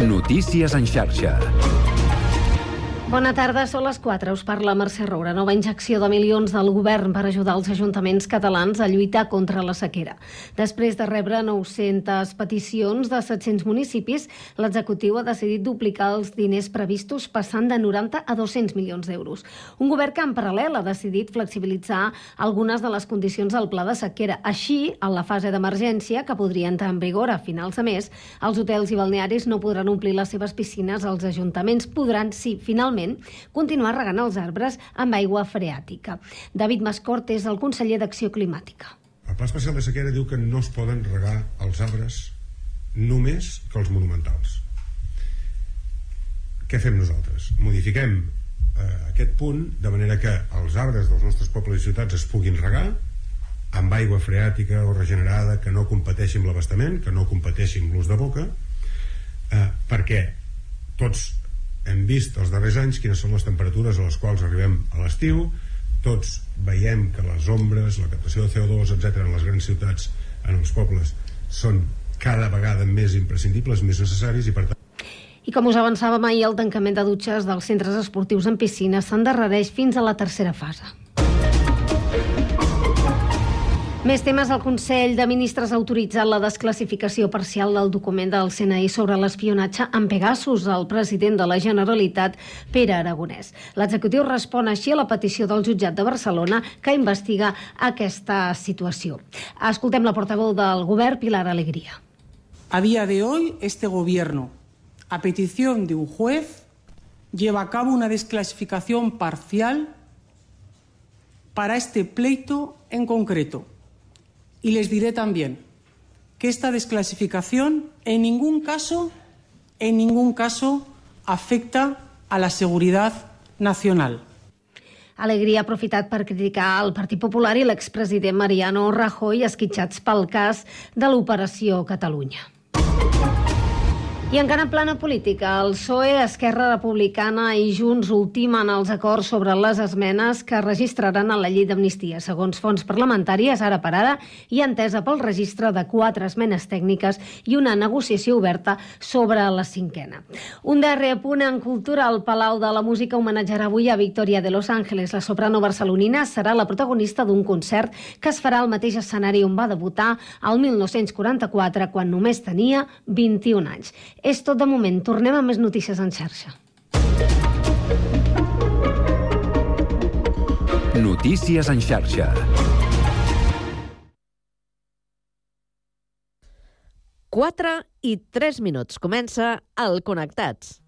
Notícies en xarxa. Bona tarda, són les 4. Us parla Mercè Roura. Nova injecció de milions del govern per ajudar els ajuntaments catalans a lluitar contra la sequera. Després de rebre 900 peticions de 700 municipis, l'executiu ha decidit duplicar els diners previstos passant de 90 a 200 milions d'euros. Un govern que en paral·lel ha decidit flexibilitzar algunes de les condicions del pla de sequera. Així, en la fase d'emergència, que podria entrar en vigor a finals de mes, els hotels i balnearis no podran omplir les seves piscines, els ajuntaments podran, sí, finalment, continuar regant els arbres amb aigua freàtica. David Mascort és el conseller d'Acció Climàtica. El Pla Especial de Sequera diu que no es poden regar els arbres només que els monumentals. Què fem nosaltres? Modifiquem eh, aquest punt de manera que els arbres dels nostres pobles i ciutats es puguin regar amb aigua freàtica o regenerada que no competeixi amb l'abastament, que no competeixi amb l'ús de boca, eh, perquè tots hem vist els darrers anys quines són les temperatures a les quals arribem a l'estiu tots veiem que les ombres la captació de CO2, etc en les grans ciutats en els pobles són cada vegada més imprescindibles més necessaris i per tant I com us avançàvem ahir, el tancament de dutxes dels centres esportius en piscines s'endarrereix fins a la tercera fase. Més temes. El Consell de Ministres ha autoritzat la desclassificació parcial del document del CNI sobre l'espionatge en Pegasus al president de la Generalitat, Pere Aragonès. L'executiu respon així a la petició del jutjat de Barcelona que investiga aquesta situació. Escoltem la portaveu del govern, Pilar Alegría. A día de hoy, este Gobierno, a petición de un juez, lleva a cabo una desclasificación parcial para este pleito en concreto. Y les diré también que esta desclasificación en ningún caso, en ningún caso afecta a la seguridad nacional. Alegria ha aprofitat per criticar el Partit Popular i l'expresident Mariano Rajoy esquitxats pel cas de l'Operació Catalunya. I encara en plana política, el PSOE, Esquerra Republicana i Junts ultimen els acords sobre les esmenes que registraran a la llei d'amnistia. Segons fonts parlamentàries, ara per ara, hi ha entesa pel registre de quatre esmenes tècniques i una negociació oberta sobre la cinquena. Un darrer apunt en cultura, el Palau de la Música homenatjarà avui a Victoria de Los Ángeles. La soprano barcelonina serà la protagonista d'un concert que es farà al mateix escenari on va debutar el 1944, quan només tenia 21 anys. És tot de moment. Tornem amb més notícies en xarxa. Notícies en xarxa. Quatre i tres minuts. Comença el Connectats.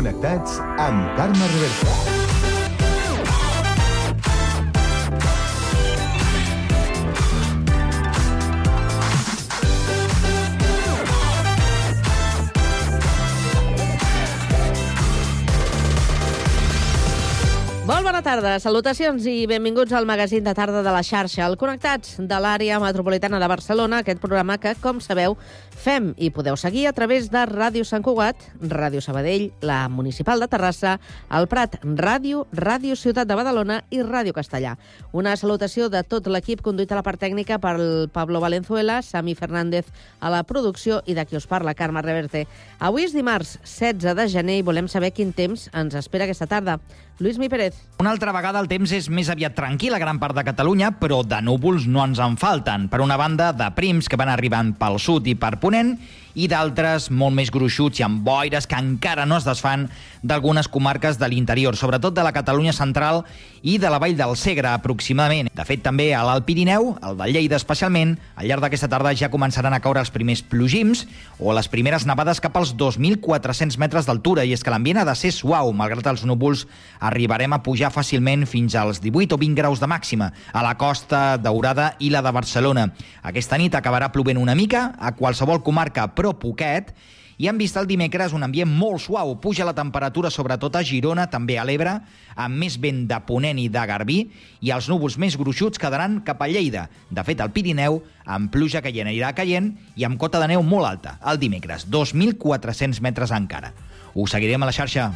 Connectats amb Carme. Molt bona tarda, salutacions i benvinguts al magazín de tarda de la xarxa, el Connectats de l'àrea metropolitana de Barcelona, aquest programa que, com sabeu, fem i podeu seguir a través de Ràdio Sant Cugat, Ràdio Sabadell, la Municipal de Terrassa, el Prat Ràdio, Ràdio Ciutat de Badalona i Ràdio Castellà. Una salutació de tot l'equip conduït a la part tècnica pel Pablo Valenzuela, Sami Fernández a la producció i de qui us parla, Carme Reverte. Avui és dimarts 16 de gener i volem saber quin temps ens espera aquesta tarda. Lluís Mi Pérez. Una altra vegada el temps és més aviat tranquil a gran part de Catalunya, però de núvols no ens en falten. Per una banda, de prims que van arribant pel sud i per Ponent, ponen i d'altres molt més gruixuts i amb boires que encara no es desfan d'algunes comarques de l'interior, sobretot de la Catalunya central i de la Vall del Segre, aproximadament. De fet, també a l'Alt Pirineu, el de Lleida especialment, al llarg d'aquesta tarda ja començaran a caure els primers plogims o les primeres nevades cap als 2.400 metres d'altura, i és que l'ambient ha de ser suau, malgrat els núvols arribarem a pujar fàcilment fins als 18 o 20 graus de màxima a la costa daurada i la de Barcelona. Aquesta nit acabarà plovent una mica a qualsevol comarca, però poquet, I hem vist el dimecres un ambient molt suau. Puja la temperatura, sobretot a Girona, també a l'Ebre, amb més vent de Ponent i de Garbí, i els núvols més gruixuts quedaran cap a Lleida. De fet, al Pirineu, amb pluja caient anirà caient i amb cota de neu molt alta, el dimecres, 2.400 metres encara. Ho seguirem a la xarxa.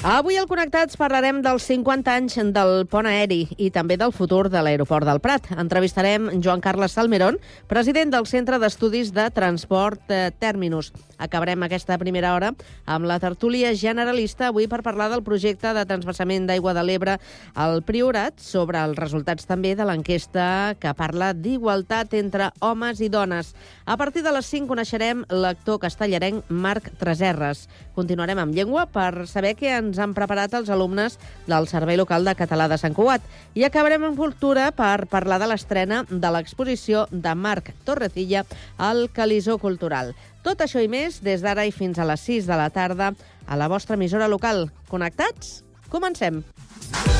Avui al Connectats parlarem dels 50 anys del pont aeri i també del futur de l'aeroport del Prat. Entrevistarem Joan Carles Salmerón, president del Centre d'Estudis de Transport eh, Terminus. Acabarem aquesta primera hora amb la tertúlia generalista avui per parlar del projecte de transversament d'aigua de l'Ebre al Priorat sobre els resultats també de l'enquesta que parla d'igualtat entre homes i dones. A partir de les 5 coneixerem l'actor castellarenc Marc Treserres. Continuarem amb llengua per saber què ens han preparat els alumnes del Servei Local de Català de Sant Cugat. I acabarem amb cultura per parlar de l'estrena de l'exposició de Marc Torrecilla al Calisó Cultural. Tot això i més des d'ara i fins a les 6 de la tarda a la vostra emissora local. Connectats? Comencem. Kiss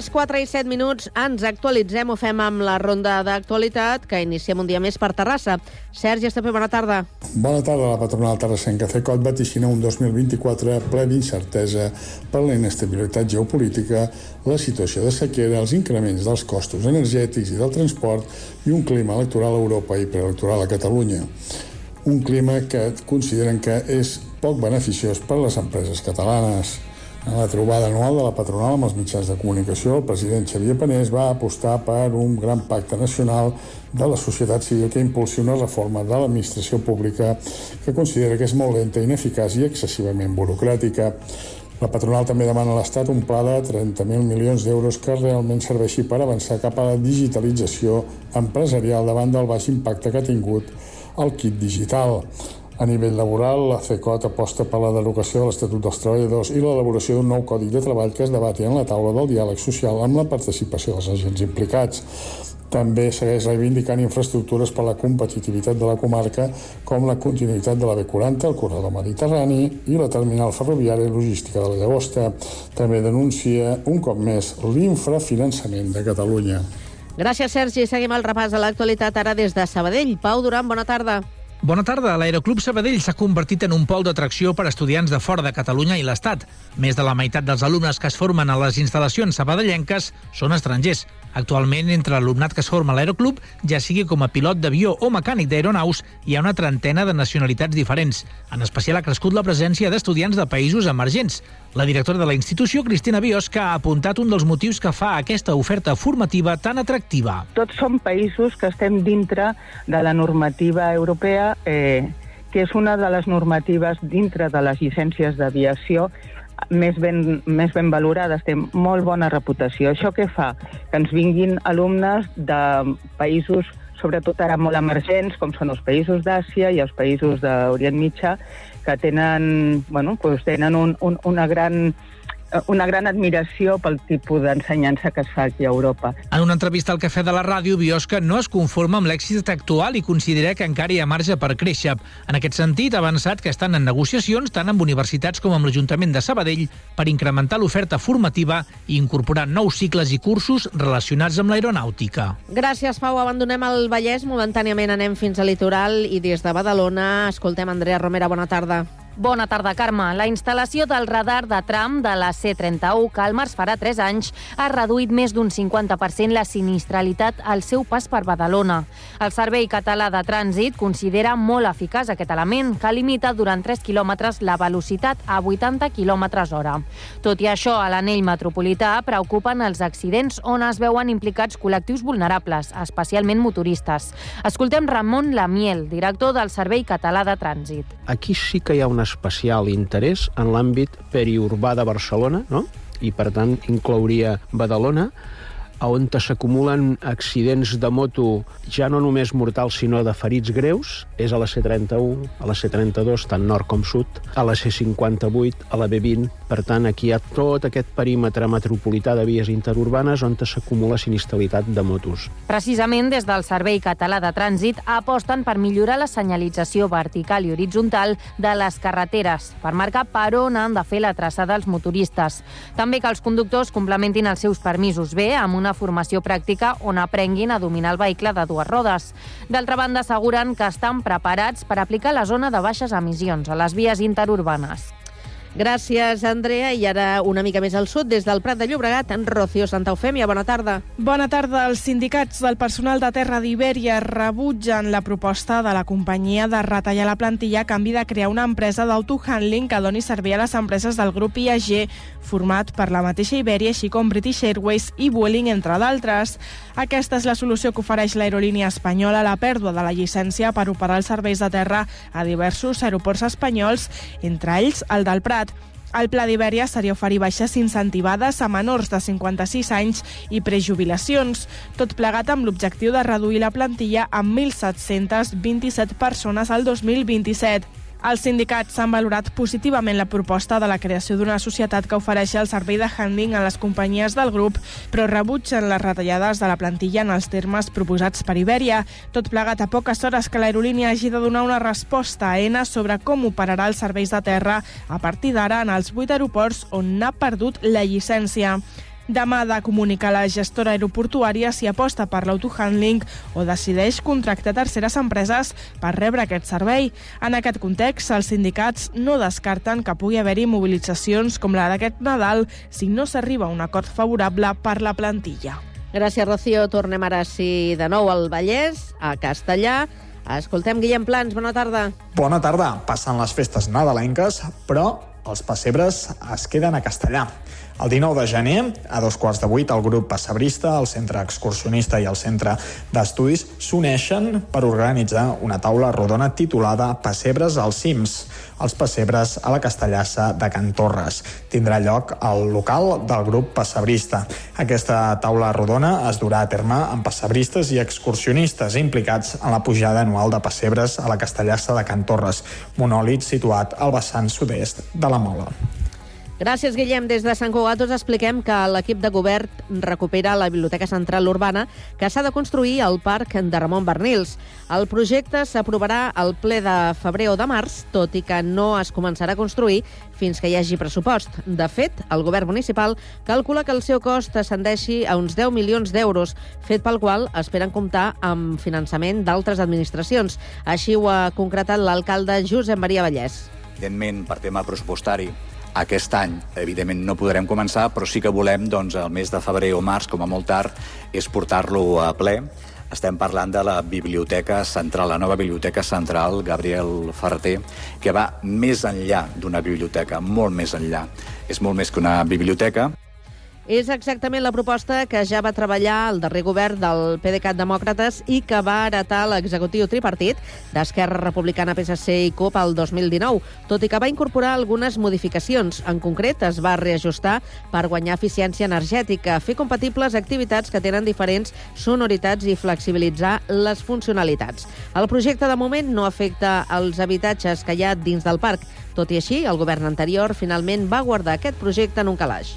Les 4 i 7 minuts ens actualitzem, ho fem amb la ronda d'actualitat que iniciem un dia més per Terrassa. Sergi Estapé, bona tarda. Bona tarda. La patronal terrassenca CECOT vaticina un 2024 ple d'incertesa per la inestabilitat geopolítica, la situació de sequera, els increments dels costos energètics i del transport i un clima electoral a Europa i preelectoral a Catalunya. Un clima que consideren que és poc beneficiós per a les empreses catalanes. En la trobada anual de la patronal amb els mitjans de comunicació, el president Xavier Panés va apostar per un gran pacte nacional de la societat civil que impulsi una reforma de l'administració pública que considera que és molt lenta, ineficaç i excessivament burocràtica. La patronal també demana a l'Estat un pla de 30.000 milions d'euros que realment serveixi per avançar cap a la digitalització empresarial davant del baix impacte que ha tingut el kit digital. A nivell laboral, la CECOT aposta per la derogació de l'Estatut dels Treballadors i l'elaboració d'un nou codi de treball que es debati en la taula del diàleg social amb la participació dels agents implicats. També segueix reivindicant infraestructures per a la competitivitat de la comarca, com la continuïtat de la B40, el corredor mediterrani i la terminal ferroviària i logística de la Llagosta. També denuncia, un cop més, l'infrafinançament de Catalunya. Gràcies, Sergi. Seguim el repàs de l'actualitat ara des de Sabadell. Pau Duran, bona tarda. Bona tarda. L'Aeroclub Sabadell s'ha convertit en un pol d'atracció per a estudiants de fora de Catalunya i l'Estat. Més de la meitat dels alumnes que es formen a les instal·lacions sabadellenques són estrangers. Actualment, entre l'alumnat que es forma a l'Aeroclub, ja sigui com a pilot d'avió o mecànic d'aeronaus, hi ha una trentena de nacionalitats diferents. En especial ha crescut la presència d'estudiants de països emergents. La directora de la institució, Cristina Biosca, ha apuntat un dels motius que fa aquesta oferta formativa tan atractiva. Tots som països que estem dintre de la normativa europea, eh, que és una de les normatives dintre de les llicències d'aviació més ben, més ben valorades, té molt bona reputació. Això què fa? Que ens vinguin alumnes de països sobretot ara molt emergents, com són els països d'Àsia i els països d'Orient Mitjà, que tenen, bueno, doncs tenen un, un, una gran una gran admiració pel tipus d'ensenyança que es fa aquí a Europa. En una entrevista al Cafè de la Ràdio, Biosca no es conforma amb l'èxit actual i considera que encara hi ha marge per créixer. En aquest sentit, ha avançat que estan en negociacions tant amb universitats com amb l'Ajuntament de Sabadell per incrementar l'oferta formativa i incorporar nous cicles i cursos relacionats amb l'aeronàutica. Gràcies, Pau. Abandonem el Vallès. Momentàniament anem fins al litoral i des de Badalona escoltem Andrea Romera. Bona tarda. Bona tarda, Carme. La instal·lació del radar de tram de la C31, que al març farà 3 anys, ha reduït més d'un 50% la sinistralitat al seu pas per Badalona. El Servei Català de Trànsit considera molt eficaç aquest element, que limita durant 3 quilòmetres la velocitat a 80 quilòmetres hora. Tot i això, a l'anell metropolità preocupen els accidents on es veuen implicats col·lectius vulnerables, especialment motoristes. Escoltem Ramon Lamiel, director del Servei Català de Trànsit. Aquí sí que hi ha especial interès en l'àmbit periurbà de Barcelona, no? i per tant inclouria Badalona, on s'acumulen accidents de moto ja no només mortals, sinó de ferits greus, és a la C31, a la C32, tant nord com sud, a la C58, a la B20. Per tant, aquí hi ha tot aquest perímetre metropolità de vies interurbanes on s'acumula sinistralitat de motos. Precisament des del Servei Català de Trànsit aposten per millorar la senyalització vertical i horitzontal de les carreteres, per marcar per on han de fer la traçada els motoristes. També que els conductors complementin els seus permisos bé amb una formació pràctica on aprenguin a dominar el vehicle de dues rodes. D'altra banda, asseguren que estan preparats per aplicar la zona de baixes emissions a les vies interurbanes. Gràcies, Andrea. I ara una mica més al sud, des del Prat de Llobregat, en Rocío Santa Eufèmia. Bona tarda. Bona tarda. Els sindicats del personal de Terra d'Ibèria rebutgen la proposta de la companyia de retallar la plantilla a canvi de crear una empresa d'autohandling que doni servei a les empreses del grup IAG, format per la mateixa Ibèria, així com British Airways i Vueling, entre d'altres. Aquesta és la solució que ofereix l'aerolínia espanyola a la pèrdua de la llicència per operar els serveis de terra a diversos aeroports espanyols, entre ells el del Prat. El pla d'Ibèria seria oferir baixes incentivades a menors de 56 anys i prejubilacions, tot plegat amb l'objectiu de reduir la plantilla amb 1.727 persones al 2027. Els sindicats han valorat positivament la proposta de la creació d'una societat que ofereixi el servei de handling a les companyies del grup, però rebutgen les retallades de la plantilla en els termes proposats per Ibèria. Tot plegat a poques hores que l'aerolínia hagi de donar una resposta a ENA sobre com operarà els serveis de terra a partir d'ara en els vuit aeroports on n'ha perdut la llicència. Demà ha de comunicar la gestora aeroportuària si aposta per l'autohandling o decideix contractar terceres empreses per rebre aquest servei. En aquest context, els sindicats no descarten que pugui haver-hi mobilitzacions com la d'aquest Nadal si no s'arriba a un acord favorable per la plantilla. Gràcies, Rocío. Tornem ara, sí, de nou al Vallès, a Castellà. Escoltem Guillem Plans, bona tarda. Bona tarda. Passen les festes nadalenques, però els pessebres es queden a Castellà. El 19 de gener, a dos quarts de vuit, el grup pessebrista, el centre excursionista i el centre d'estudis s'uneixen per organitzar una taula rodona titulada Pessebres als cims, els pessebres a la Castellassa de Can Torres. Tindrà lloc al local del grup pessebrista. Aquesta taula rodona es durà a terme amb pessebristes i excursionistes implicats en la pujada anual de pessebres a la Castellassa de Can Torres, monòlit situat al vessant sud-est de la Mola. Gràcies, Guillem. Des de Sant Cugat us expliquem que l'equip de govern recupera la Biblioteca Central Urbana que s'ha de construir al Parc de Ramon Bernils. El projecte s'aprovarà al ple de febrer o de març, tot i que no es començarà a construir fins que hi hagi pressupost. De fet, el govern municipal calcula que el seu cost ascendeixi a uns 10 milions d'euros, fet pel qual esperen comptar amb finançament d'altres administracions. Així ho ha concretat l'alcalde Josep Maria Vallès. Evidentment, per tema pressupostari, aquest any, evidentment, no podrem començar, però sí que volem, doncs, el mes de febrer o març, com a molt tard, és portar-lo a ple. Estem parlant de la Biblioteca Central, la nova Biblioteca Central Gabriel Ferreter, que va més enllà d'una biblioteca, molt més enllà. És molt més que una biblioteca, És exactament la proposta que ja va treballar el darrer govern del PDeCAT Demòcrates i que va heretar l'executiu tripartit d'Esquerra Republicana, PSC i CUP el 2019, tot i que va incorporar algunes modificacions. En concret, es va reajustar per guanyar eficiència energètica, fer compatibles activitats que tenen diferents sonoritats i flexibilitzar les funcionalitats. El projecte, de moment, no afecta els habitatges que hi ha dins del parc. Tot i així, el govern anterior finalment va guardar aquest projecte en un calaix.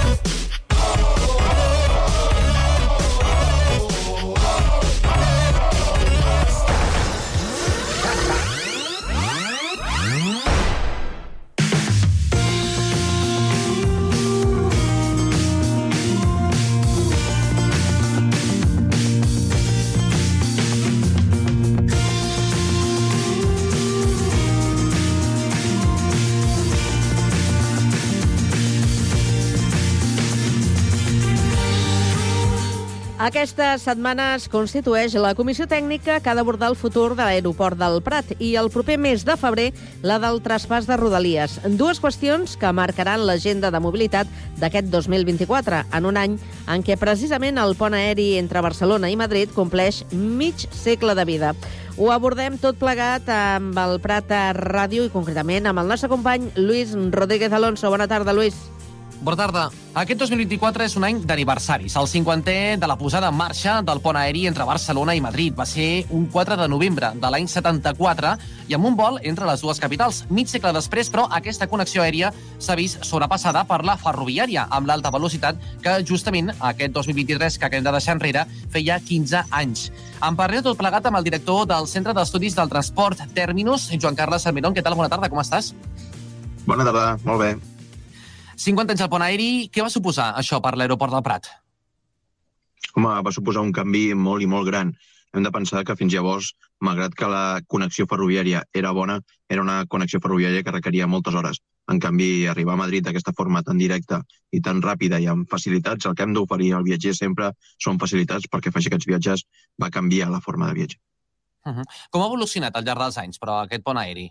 Aquesta setmana es constitueix la comissió tècnica que ha d'abordar el futur de l'aeroport del Prat i el proper mes de febrer la del traspàs de Rodalies. Dues qüestions que marcaran l'agenda de mobilitat d'aquest 2024, en un any en què precisament el pont aeri entre Barcelona i Madrid compleix mig segle de vida. Ho abordem tot plegat amb el Prat a Ràdio i concretament amb el nostre company Lluís Rodríguez Alonso. Bona tarda, Lluís. Bona tarda. Aquest 2024 és un any d'aniversaris. El 50è de la posada en marxa del pont aeri entre Barcelona i Madrid. Va ser un 4 de novembre de l'any 74 i amb un vol entre les dues capitals. Mig segle després, però, aquesta connexió aèria s'ha vist sobrepassada per la ferroviària amb l'alta velocitat que justament aquest 2023 que acabem de deixar enrere feia 15 anys. En parlem tot plegat amb el director del Centre d'Estudis del Transport Terminus, Joan Carles Salmerón. Què tal? Bona tarda, com estàs? Bona tarda, molt bé. 50 anys al pont aeri, què va suposar això per l'aeroport del Prat? Home, va suposar un canvi molt i molt gran. Hem de pensar que fins llavors, malgrat que la connexió ferroviària era bona, era una connexió ferroviària que requeria moltes hores. En canvi, arribar a Madrid d'aquesta forma tan directa i tan ràpida i amb facilitats, el que hem d'oferir al viatger sempre són facilitats perquè faci aquests viatges va canviar la forma de viatge. Uh -huh. Com ha evolucionat al llarg dels anys, però, aquest pont aeri?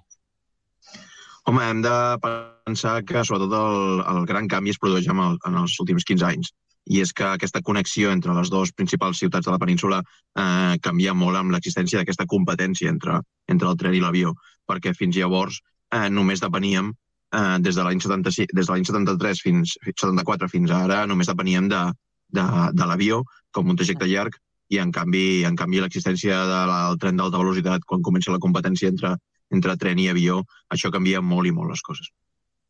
Home, hem de pensar que sobretot el, el gran canvi es produeix en, el, en els últims 15 anys. I és que aquesta connexió entre les dues principals ciutats de la península eh, canvia molt amb l'existència d'aquesta competència entre, entre el tren i l'avió, perquè fins llavors eh, només depeníem eh, des de l'any 76 des de l'any 73 fins 74 fins ara només depeníem de, de, de l'avió com un trajecte llarg. I en canvi en canvi l'existència del tren d'alta velocitat quan comença la competència entre, entre tren i avió, això canvia molt i molt les coses.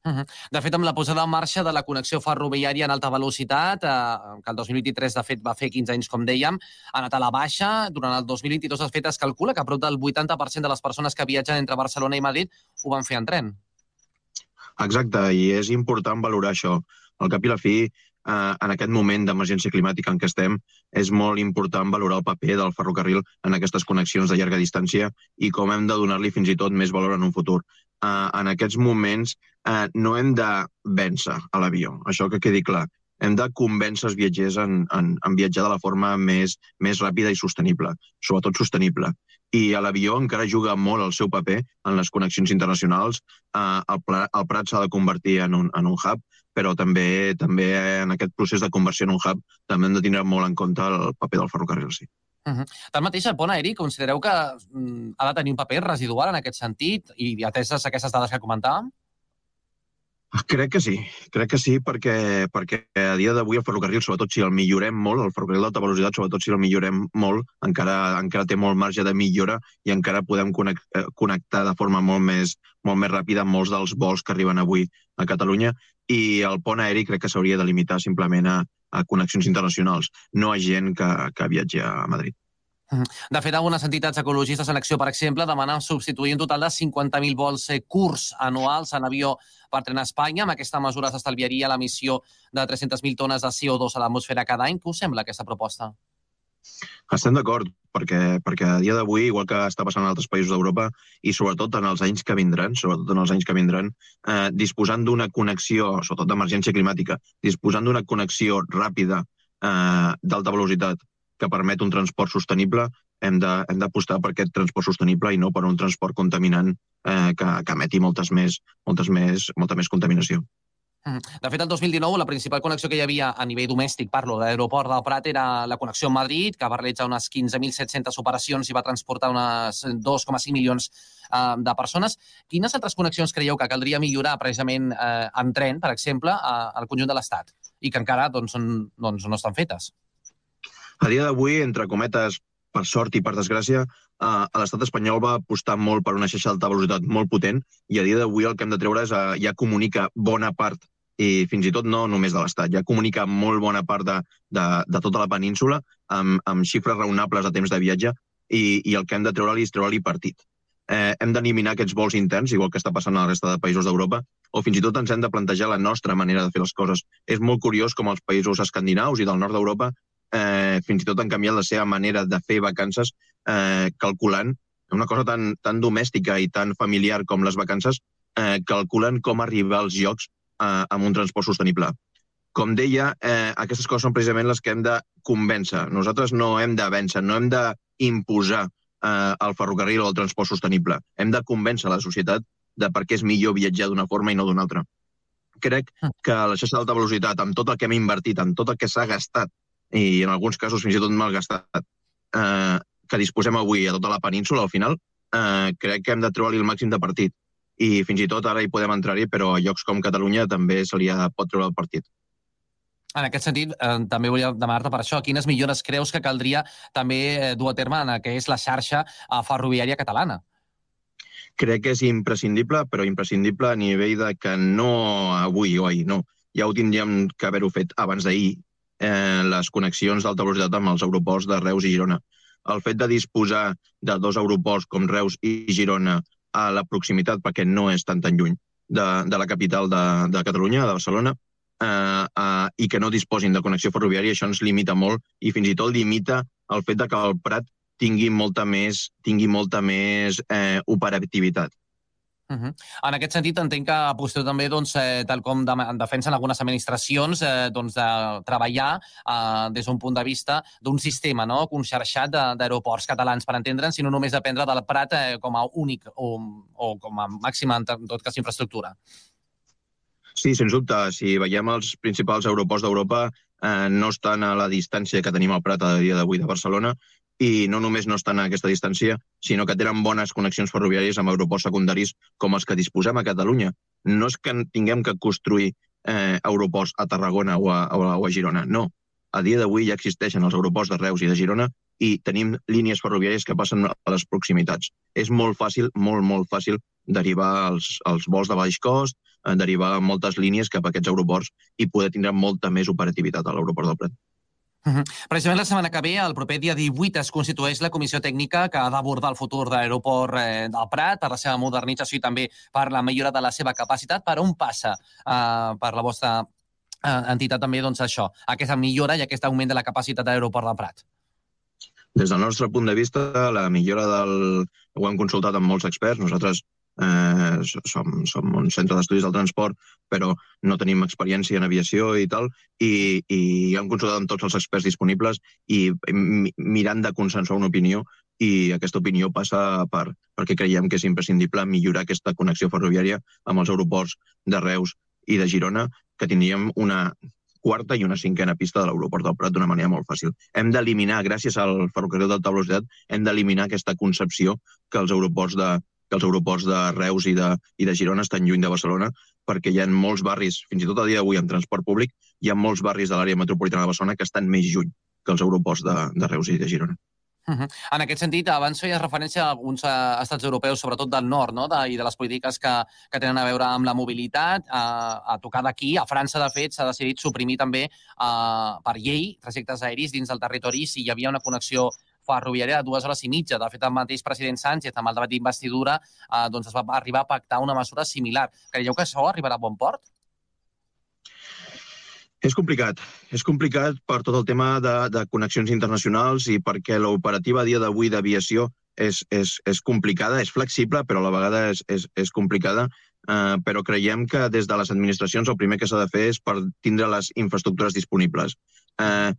Uh -huh. De fet, amb la posada en marxa de la connexió ferroviària en alta velocitat, eh, que el 2023, de fet, va fer 15 anys, com dèiem, ha anat a la baixa. Durant el 2022, de fet, es calcula que prop del 80% de les persones que viatgen entre Barcelona i Madrid ho van fer en tren. Exacte, i és important valorar això. Al cap i la fi, eh, en aquest moment d'emergència climàtica en què estem, és molt important valorar el paper del ferrocarril en aquestes connexions de llarga distància i com hem de donar-li fins i tot més valor en un futur. Eh, en aquests moments eh, no hem de vèncer a l'avió, això que quedi clar. Hem de convèncer els viatgers en, en, en viatjar de la forma més, més ràpida i sostenible, sobretot sostenible. I a l'avió encara juga molt el seu paper en les connexions internacionals. Eh, el, Pla, el Prat s'ha de convertir en un, en un hub, però també també en aquest procés de conversió en un hub també hem de tindre molt en compte el paper del ferrocarril, sí. Uh -huh. Tanmateix, el pont aeri, considereu que mm, ha de tenir un paper residual en aquest sentit i ateses aquestes dades que comentàvem? Crec que sí, crec que sí, perquè, perquè a dia d'avui el ferrocarril, sobretot si el millorem molt, el ferrocarril d'alta velocitat, sobretot si el millorem molt, encara, encara té molt marge de millora i encara podem eh, connectar de forma molt més, molt més ràpida molts dels vols que arriben avui a Catalunya i el pont aeri crec que s'hauria de limitar simplement a, a connexions internacionals, no a gent que, que viatja a Madrid. De fet, algunes entitats ecologistes en acció, per exemple, demanen substituir un total de 50.000 vols eh, curts anuals en avió per tren a Espanya. Amb aquesta mesura s'estalviaria l'emissió de 300.000 tones de CO2 a l'atmosfera cada any. Què us sembla aquesta proposta? Estem d'acord, perquè, perquè a dia d'avui, igual que està passant en altres països d'Europa, i sobretot en els anys que vindran, sobretot en els anys que vindran, eh, disposant d'una connexió, sobretot d'emergència climàtica, disposant d'una connexió ràpida eh, d'alta velocitat que permet un transport sostenible, hem d'apostar per aquest transport sostenible i no per un transport contaminant eh, que, que emeti moltes més, moltes més, molta més contaminació. Mhm. De fet, el 2019 la principal connexió que hi havia a nivell domèstic, parlo de l'aeroport del Prat, era la connexió amb Madrid, que va realitzar unes 15.700 operacions i va transportar unes 2,5 milions eh, de persones. Quines altres connexions creieu que caldria millorar precisament eh, en tren, per exemple, al conjunt de l'Estat i que encara doncs, doncs, no estan fetes? A dia d'avui, entre cometes, per sort i per desgràcia, eh, l'estat espanyol va apostar molt per una xarxa d'alta velocitat molt potent i a dia d'avui el que hem de treure és eh, ja comunica bona part i fins i tot no només de l'Estat, ja comunica molt bona part de, de, de tota la península amb, amb xifres raonables de temps de viatge i, i el que hem de treure-li és treure-li partit. Eh, hem d'eliminar aquests vols interns, igual que està passant a la resta de països d'Europa, o fins i tot ens hem de plantejar la nostra manera de fer les coses. És molt curiós com els països escandinaus i del nord d'Europa eh, fins i tot han canviat la seva manera de fer vacances eh, calculant una cosa tan, tan domèstica i tan familiar com les vacances, eh, calculen com arribar als llocs eh, amb un transport sostenible. Com deia, eh, aquestes coses són precisament les que hem de convèncer. Nosaltres no hem de vèncer, no hem d'imposar eh, el ferrocarril o el transport sostenible. Hem de convèncer la societat de per què és millor viatjar d'una forma i no d'una altra. Crec que la xarxa d'alta velocitat, amb tot el que hem invertit, amb tot el que s'ha gastat, i en alguns casos fins i tot malgastat, eh, que disposem avui a tota la península, al final, eh, crec que hem de trobar-li el màxim de partit. I fins i tot ara hi podem entrar-hi, però a llocs com Catalunya també se li ha, pot treure el partit. En aquest sentit, eh, també volia demanar-te per això, quines millores creus que caldria també eh, dur a terme en el que és la xarxa eh, ferroviària catalana? crec que és imprescindible, però imprescindible a nivell de que no avui o ahir, no. Ja ho tindríem que haver-ho fet abans d'ahir, eh, les connexions d'alta velocitat amb els aeroports de Reus i Girona. El fet de disposar de dos aeroports com Reus i Girona a la proximitat, perquè no és tan tan lluny, de, de la capital de, de Catalunya, de Barcelona, eh, eh, i que no disposin de connexió ferroviària, això ens limita molt i fins i tot limita el fet de que el Prat tingui molta més, tingui molta més eh, operativitat. Uh -huh. En aquest sentit, entenc que aposteu també, doncs, eh, tal com de, defensen algunes administracions, eh, doncs, de treballar eh, des d'un punt de vista d'un sistema no? conxarxat de- d'aeroports catalans, per entendre'ns, i no només dependre del Prat eh, com a únic o, o com a màxima, en tot cas, infraestructura. Sí, sens dubte. Si veiem els principals aeroports d'Europa, eh, no estan a la distància que tenim al Prat a dia d'avui de Barcelona i no només no estan a aquesta distància, sinó que tenen bones connexions ferroviàries amb aeroports secundaris com els que disposem a Catalunya. No és que tinguem que construir eh, aeroports a Tarragona o a, o a, o a Girona, no. A dia d'avui ja existeixen els aeroports de Reus i de Girona i tenim línies ferroviàries que passen a les proximitats. És molt fàcil, molt, molt fàcil derivar els, els vols de baix cost, eh, derivar moltes línies cap a aquests aeroports i poder tindre molta més operativitat a l'aeroport del Prat. Uh -huh. Precisament la setmana que ve, el proper dia 18, es constitueix la comissió tècnica que ha d'abordar el futur de l'aeroport eh, del Prat, per la seva modernització i també per la millora de la seva capacitat. Per on passa eh, per la vostra eh, entitat també doncs, això, aquesta millora i aquest augment de la capacitat de l'aeroport del Prat? Des del nostre punt de vista, la millora del... Ho hem consultat amb molts experts. Nosaltres eh, som, som un centre d'estudis del transport, però no tenim experiència en aviació i tal, i, i hem consultat amb tots els experts disponibles i mi- mirant de consensuar una opinió i aquesta opinió passa per, perquè creiem que és imprescindible millorar aquesta connexió ferroviària amb els aeroports de Reus i de Girona, que tindríem una quarta i una cinquena pista de l'aeroport del Prat d'una manera molt fàcil. Hem d'eliminar, gràcies al ferrocarril d'alta velocitat, hem d'eliminar aquesta concepció que els aeroports de, que els aeroports de Reus i de, i de Girona estan lluny de Barcelona, perquè hi ha molts barris, fins i tot a dia d'avui amb transport públic, hi ha molts barris de l'àrea metropolitana de Barcelona que estan més lluny que els aeroports de, de Reus i de Girona. Uh -huh. En aquest sentit, abans feies referència a alguns eh, estats europeus, sobretot del nord, no? de, i de les polítiques que, que tenen a veure amb la mobilitat. A, a tocar d'aquí, a França, de fet, s'ha decidit suprimir també eh, per llei trajectes aeris dins del territori si hi havia una connexió ferroviària de dues hores i mitja. De fet, el mateix president Sánchez, amb el debat d'investidura, eh, doncs es va arribar a pactar una mesura similar. Creieu que això arribarà a bon port? És complicat. És complicat per tot el tema de, de connexions internacionals i perquè l'operativa dia d'avui d'aviació és, és, és complicada, és flexible, però a la vegada és, és, és complicada. Uh, però creiem que des de les administracions el primer que s'ha de fer és per tindre les infraestructures disponibles. Uh,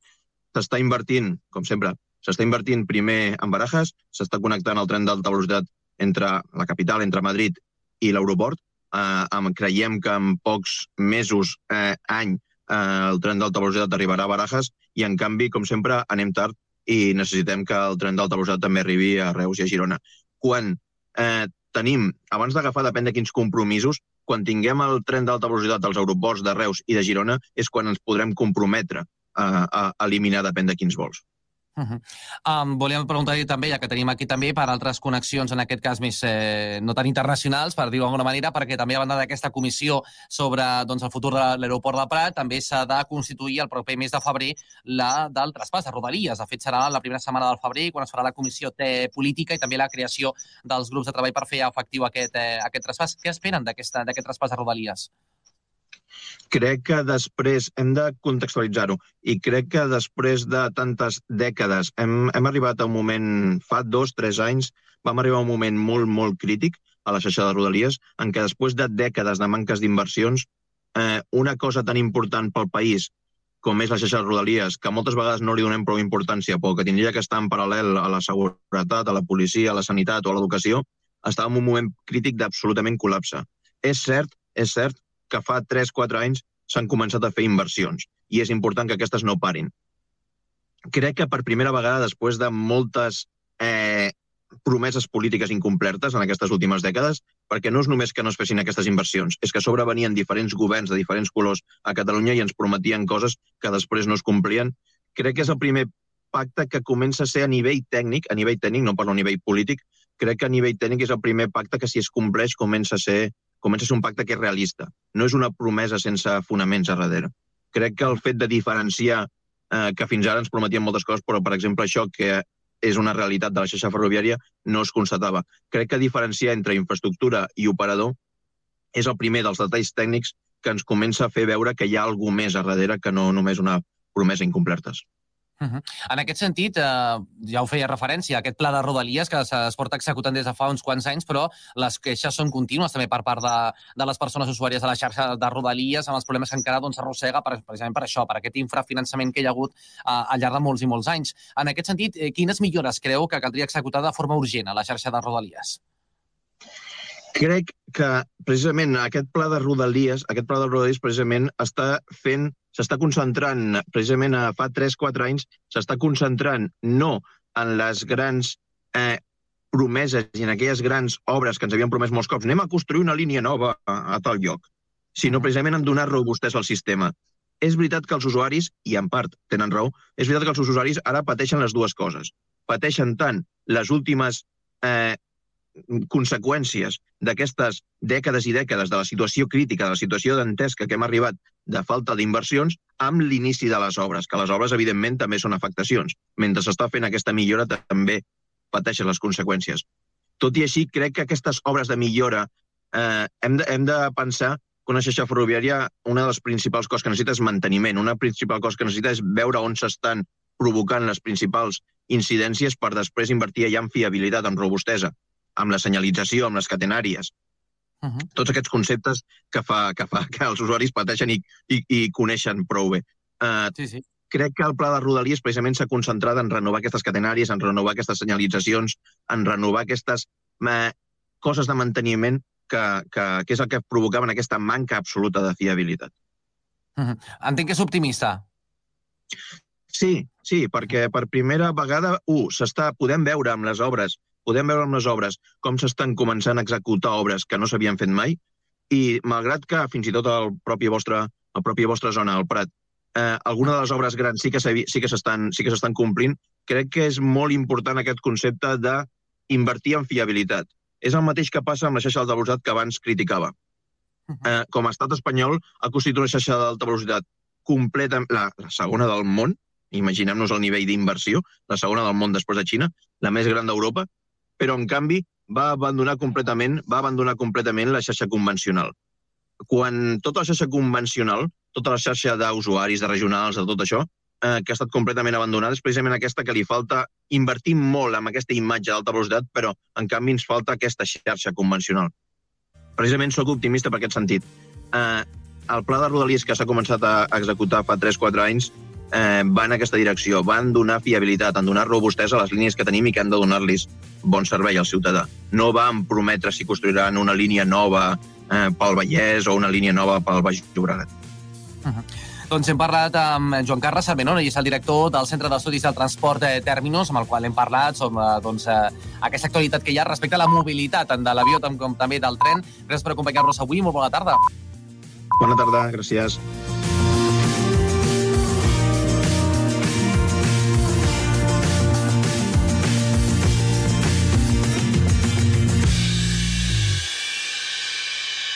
s'està invertint, com sempre, s'està invertint primer en Barajas, s'està connectant el tren d'alta velocitat entre la capital, entre Madrid i l'aeroport. Amb, creiem que en pocs mesos, eh, any, eh, el tren d'alta velocitat arribarà a Barajas i, en canvi, com sempre, anem tard i necessitem que el tren d'alta velocitat també arribi a Reus i a Girona. Quan eh, tenim, abans d'agafar, depèn de quins compromisos, quan tinguem el tren d'alta velocitat als aeroports de Reus i de Girona és quan ens podrem comprometre a, a eliminar depèn de quins vols. Uh -huh. um, volíem preguntar-li també, ja que tenim aquí també, per altres connexions, en aquest cas més eh, no tan internacionals, per dir-ho d'alguna manera, perquè també a banda d'aquesta comissió sobre doncs, el futur de l'aeroport de Prat, també s'ha de constituir el proper mes de febrer la del traspàs de Rodalies. De fet, serà la primera setmana del febrer, quan es farà la comissió política i també la creació dels grups de treball per fer efectiu aquest, eh, aquest traspàs. Què esperen d'aquest traspàs de Rodalies? Crec que després hem de contextualitzar-ho i crec que després de tantes dècades hem, hem arribat a un moment, fa dos, tres anys, vam arribar a un moment molt, molt crític a la xarxa de Rodalies, en què després de dècades de manques d'inversions, eh, una cosa tan important pel país com és la xarxa de Rodalies, que moltes vegades no li donem prou importància, però que tindria que estar en paral·lel a la seguretat, a la policia, a la sanitat o a l'educació, estava en un moment crític d'absolutament col·lapse. És cert, és cert que fa 3-4 anys s'han començat a fer inversions i és important que aquestes no parin. Crec que per primera vegada, després de moltes eh, promeses polítiques incomplertes en aquestes últimes dècades, perquè no és només que no es fessin aquestes inversions, és que a sobre venien diferents governs de diferents colors a Catalunya i ens prometien coses que després no es complien. Crec que és el primer pacte que comença a ser a nivell tècnic, a nivell tècnic, no parlo a nivell polític, crec que a nivell tècnic és el primer pacte que si es compleix comença a ser comença a ser un pacte que és realista. No és una promesa sense fonaments a darrere. Crec que el fet de diferenciar, eh, que fins ara ens prometien moltes coses, però, per exemple, això que és una realitat de la xarxa ferroviària, no es constatava. Crec que diferenciar entre infraestructura i operador és el primer dels detalls tècnics que ens comença a fer veure que hi ha alguna més a darrere que no només una promesa incomplertes. Uh -huh. En aquest sentit, eh, ja ho feia referència, aquest pla de Rodalies que es porta executant des de fa uns quants anys, però les queixes són contínues també per part de, de les persones usuàries de la xarxa de Rodalies amb els problemes que encara doncs, s'arrossega doncs, precisament per això, per aquest infrafinançament que hi ha hagut eh, al llarg de molts i molts anys. En aquest sentit, eh, quines millores creu que caldria executar de forma urgent a la xarxa de Rodalies? Crec que precisament aquest pla de Rodalies, aquest pla de Rodalies precisament està fent s'està concentrant, precisament a fa 3-4 anys, s'està concentrant no en les grans eh, promeses i en aquelles grans obres que ens havien promès molts cops, anem a construir una línia nova a, a tal lloc, sinó precisament en donar robustesa al sistema. És veritat que els usuaris, i en part tenen raó, és veritat que els usuaris ara pateixen les dues coses. Pateixen tant les últimes eh, conseqüències d'aquestes dècades i dècades de la situació crítica, de la situació dantesca que hem arribat de falta d'inversions, amb l'inici de les obres, que les obres, evidentment, també són afectacions. Mentre s'està fent aquesta millora, també pateixen les conseqüències. Tot i així, crec que aquestes obres de millora eh, hem, de, hem de pensar que una xarxa ferroviària, una de les principals coses que necessita és manteniment. Una principal cosa que necessita és veure on s'estan provocant les principals incidències per després invertir allà en fiabilitat, en robustesa amb la senyalització, amb les catenàries. Uh -huh. Tots aquests conceptes que fa, que fa que els usuaris pateixen i, i, i coneixen prou bé. Uh, sí, sí. Crec que el pla de Rodalies precisament s'ha concentrat en renovar aquestes catenàries, en renovar aquestes senyalitzacions, en renovar aquestes uh, coses de manteniment que, que, que és el que provocaven aquesta manca absoluta de fiabilitat. Uh -huh. Entenc que és optimista. Sí, sí, perquè per primera vegada, un, s'està podem veure amb les obres podem veure amb les obres com s'estan començant a executar obres que no s'havien fet mai, i malgrat que fins i tot el propi vostre, el propi vostra zona, el Prat, eh, alguna de les obres grans sí que sí s'estan sí que s'estan complint, crec que és molt important aquest concepte d'invertir en fiabilitat. És el mateix que passa amb la xarxa d'alta velocitat que abans criticava. Eh, com a estat espanyol ha constituït una xarxa d'alta velocitat completa, la, la segona del món, imaginem-nos el nivell d'inversió, la segona del món després de Xina, la més gran d'Europa, però en canvi va abandonar completament va abandonar completament la xarxa convencional. Quan tota la xarxa convencional, tota la xarxa d'usuaris, de regionals, de tot això, eh, que ha estat completament abandonada, és precisament aquesta que li falta invertir molt en aquesta imatge d'alta velocitat, però en canvi ens falta aquesta xarxa convencional. Precisament sóc optimista per aquest sentit. Eh, el pla de Rodalies que s'ha començat a executar fa 3-4 anys eh, va en aquesta direcció, van donar fiabilitat, en donar robustesa a les línies que tenim i que han de donar-los bon servei al ciutadà. No van prometre si construiran una línia nova eh, pel Vallès o una línia nova pel Baix Llobregat. Doncs hem parlat amb Joan Carles Sarmenona, i és el director del Centre d'Estudis del Transport eh, Terminus, amb el qual hem parlat sobre doncs, eh, aquesta actualitat que hi ha respecte a la mobilitat, tant de l'avió com, com també del tren. Gràcies per acompanyar-nos avui. Molt bona tarda. Bona tarda, gràcies.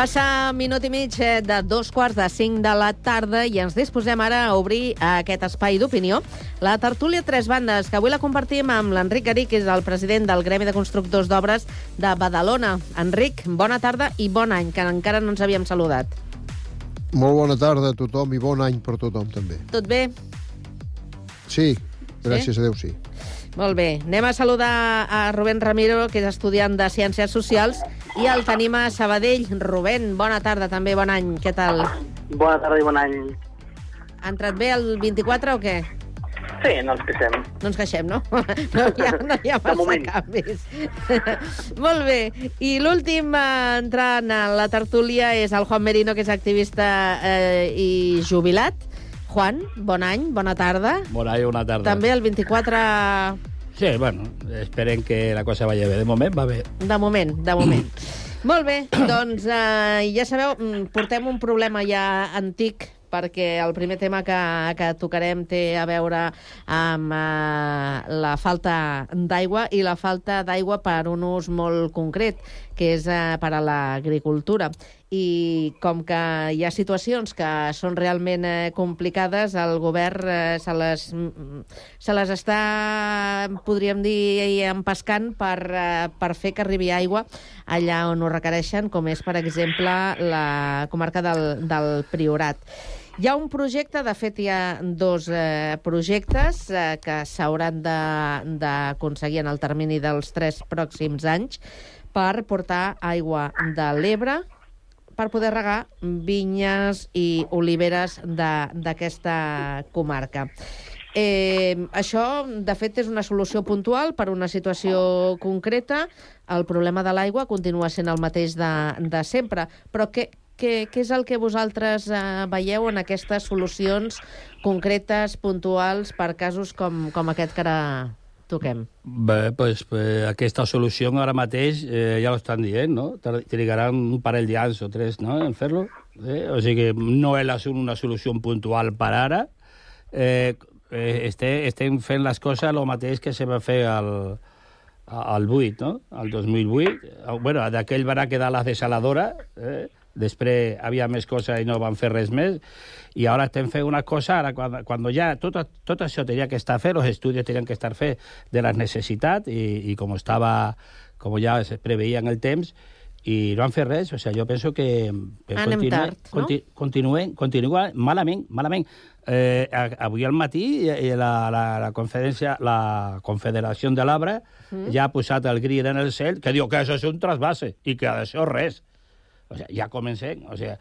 Passa minut i mig eh, de dos quarts de cinc de la tarda i ens disposem ara a obrir aquest espai d'opinió. La tertúlia Tres Bandes, que avui la compartim amb l'Enric Garí, que és el president del Gremi de Constructors d'Obres de Badalona. Enric, bona tarda i bon any, que encara no ens havíem saludat. Molt bona tarda a tothom i bon any per tothom, també. Tot bé? Sí, gràcies a Déu, sí. Molt bé. Anem a saludar a Rubén Ramiro, que és estudiant de Ciències Socials, i el tenim a Sabadell. Rubén, bona tarda també, bon any. Què tal? Bona tarda i bon any. Ha entrat bé el 24 o què? Sí, no ens queixem. No ens queixem, no? No hi ha, no hi ha massa moment. canvis. Molt bé. I l'últim a entrar en la tertúlia és el Juan Merino, que és activista eh, i jubilat. Juan, bon any, bona tarda. Bona i bona tarda. També el 24... Sí, bueno, esperem que la cosa vagi bé. De moment va bé. De moment, de moment. Molt bé, doncs eh, ja sabeu, mm, portem un problema ja antic perquè el primer tema que, que tocarem té a veure amb eh, la falta d'aigua i la falta d'aigua per un ús molt concret, que és eh, per a l'agricultura. I com que hi ha situacions que són realment eh, complicades, el govern eh, se, les, mm, se les està, podríem dir, empescant per, eh, per fer que arribi aigua allà on ho requereixen, com és, per exemple, la comarca del, del Priorat. Hi ha un projecte, de fet hi ha dos eh, projectes eh, que s'hauran d'aconseguir en el termini dels tres pròxims anys per portar aigua de l'Ebre per poder regar vinyes i oliveres d'aquesta comarca. Eh, això, de fet, és una solució puntual per una situació concreta. El problema de l'aigua continua sent el mateix de, de sempre. Però què, què, què és el que vosaltres eh, veieu en aquestes solucions concretes, puntuals, per casos com, com aquest que ara Toquem. Bé, pues, pues, aquesta solució ara mateix eh, ja ho estan dient, no? Trigaran un parell d'anys o tres no? en fer-lo. Eh? O sigui que no és una solució puntual per ara. Eh, eh, este, estem fent les coses el mateix que se va fer al, al 8, no? Al 2008. Eh, Bueno, d'aquell van quedar la desaladora, eh? Després havia més coses i no van fer res més, i ara estem fent una cosa, ara quan, quan ja tot, tot això tenia que estar fet, els estudis tenien que estar fet de les necessitats, i, i com estava, com ja es preveia en el temps, i no han fet res, o sigui, jo penso que... Anem continue- tard, no? conti, continuen, continua malament, malament. Eh, avui al matí eh, la, la, la, conferència, la Confederació de l'Arbre Mm. ja ha posat el grit en el cel que diu que això és un trasbase i que això res. O sigui, ja comencem, o sigui,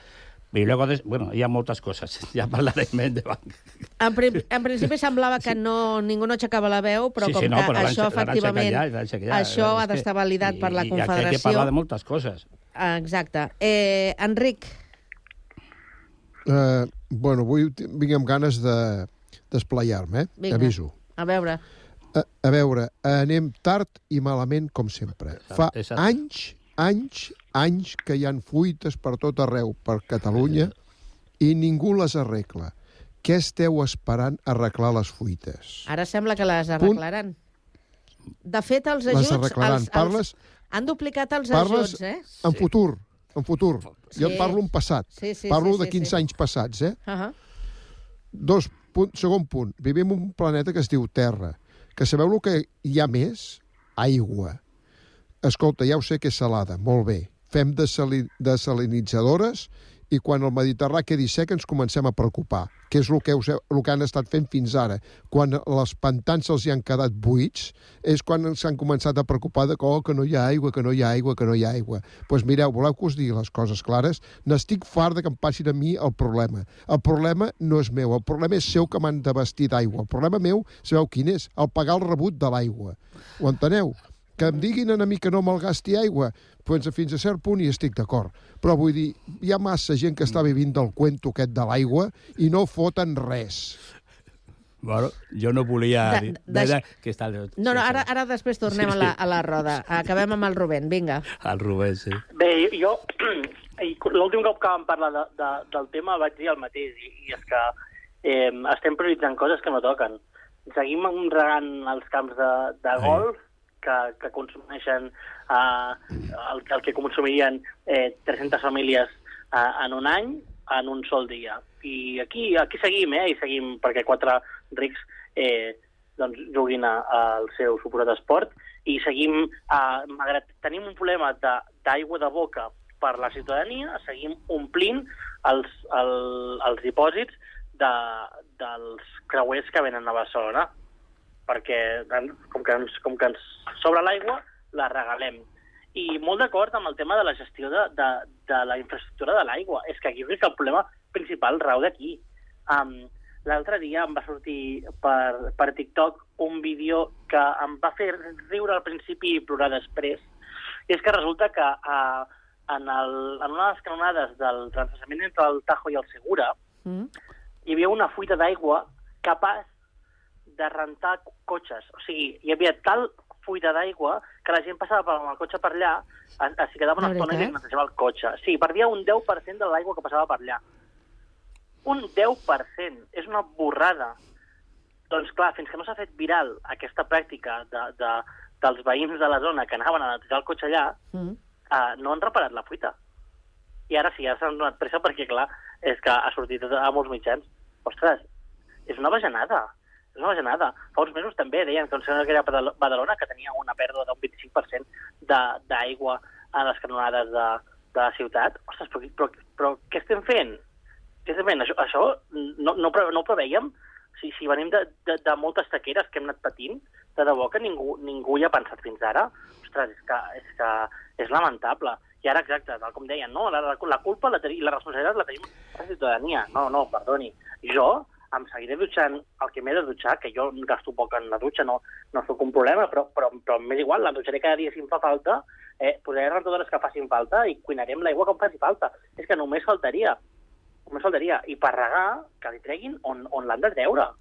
i luego, des, bueno, hi ha moltes coses, ja parlarem de banc. En, pri en principi semblava que no, ningú no aixecava la veu, però Sí, com sí, no, que però això, efectivament, ja. això ha d'estar validat per la I, i aquí hay que Confederació. parlar de moltes coses. Exacte. Eh, Enric, Eh, bueno, avui vinc amb ganes de d'esplayar-me, eh? Aviso. a veure. A, a veure, anem tard i malament, com sempre. Fa exacte. anys, anys, anys que hi han fuites per tot arreu, per Catalunya, i ningú les arregla. Què esteu esperant a arreglar les fuites? Ara sembla que les arreglaran. De fet, els Les ajuts... arreglaran. Els, els, Parles- han duplicat els Parles ajuts, eh? en futur, en futur. Sí. Jo en parlo en passat. Sí, sí, parlo sí, de sí, 15 sí. anys passats, eh? Uh -huh. Dos, punt, segon punt. Vivim en un planeta que es diu Terra. Que sabeu el que hi ha més? Aigua. Escolta, ja ho sé que és salada, molt bé. Fem desali desalinitzadores i quan el Mediterrà quedi sec ens comencem a preocupar, que és el que, us, el que han estat fent fins ara. Quan les pantans se'ls hi han quedat buits, és quan s'han començat a preocupar de oh, que no hi ha aigua, que no hi ha aigua, que no hi ha aigua. Doncs pues mireu, voleu que us digui les coses clares? N'estic fart de que em passin a mi el problema. El problema no és meu, el problema és seu que m'han de vestir d'aigua. El problema meu, sabeu quin és? El pagar el rebut de l'aigua. Ho enteneu? Que em diguin a mi que no malgasti aigua, doncs fins a cert punt hi estic d'acord. Però vull dir, hi ha massa gent que està vivint del cuento aquest de l'aigua i no foten res. Bueno, jo no volia... De- dir- de- de- que està No, no, ara, ara després tornem Sí, a, la, sí. a la roda. Acabem amb el Rubén, vinga. el Rubén, sí. Bé, jo, i l'últim cop que vam parlar de, de, del tema vaig dir el mateix, i, i és que eh, estem prioritzant coses que no toquen. Seguim regant els camps de, de golf, que, que consumeixen eh, el, el que consumirien eh, 300 famílies eh, en un any en un sol dia. I aquí, aquí seguim, eh? I seguim perquè quatre rics eh, doncs, juguin al seu suposat esport i seguim, eh, malgrat tenim un problema d'aigua de, de boca per la ciutadania, seguim omplint els, el, els dipòsits de, dels creuers que venen a Barcelona perquè com que ens, com que ens sobra l'aigua, la regalem. I molt d'acord amb el tema de la gestió de, de, de la infraestructura de l'aigua. És que aquí crec que el problema principal rau d'aquí. Um, L'altre dia em va sortir per, per TikTok un vídeo que em va fer riure al principi i plorar després. I és que resulta que uh, en, el, en una de les canonades del transvasament entre el Tajo i el Segura Mm. hi havia una fuita d'aigua capaç de rentar cotxes. O sigui, hi havia tal fuita d'aigua que la gent passava per amb el cotxe per allà, es, es quedava una estona i li netejava el cotxe. Sí, perdia un 10% de l'aigua que passava per allà. Un 10%. És una borrada. Doncs clar, fins que no s'ha fet viral aquesta pràctica de, de, dels veïns de la zona que anaven a netejar el cotxe allà, Mm. uh, no han reparat la fuita. I ara sí, ara s'han donat pressa perquè, clar, és que ha sortit a molts mitjans. Ostres, és una bajanada. És una bajanada. Fa uns mesos també deien que senyor que era Badalona que tenia una pèrdua d'un 25% de- d'aigua a les canonades de, de la ciutat. Ostres, però, però, però què estem fent? Què estem fent? Això, això no, no, no ho preveiem? Si, si venim de, de, de moltes taqueres que hem anat patint, de debò que ningú, ningú hi ha pensat fins ara, ostres, és que, és que és lamentable. I ara, exacte, tal com deien, no, la, la, la culpa la, la responsabilitat la tenim la ciutadania. No, no, perdoni. Jo em seguiré dutxant el que m'he de dutxar, que jo gasto poc en la dutxa, no, no sóc un problema, però, però, però m'és igual, la dutxaré cada dia si em fa falta, eh, posaré rentadores que facin falta i cuinaré amb l'aigua que em faci falta. És que només faltaria. Només faltaria. I per regar, que li treguin on, on l'han de treure.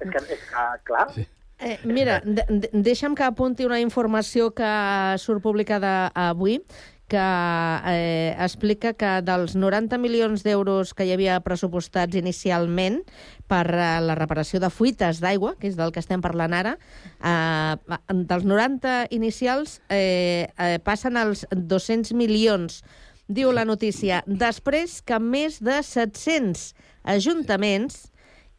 És que, és que clar, sí. Eh, mira, de, de, deixa'm que apunti una informació que surt publicada avui, que eh, explica que dels 90 milions d'euros que hi havia pressupostats inicialment per eh, la reparació de fuites d'aigua, que és del que estem parlant ara, eh, dels 90 inicials eh, eh, passen als 200 milions, diu la notícia, després que més de 700 ajuntaments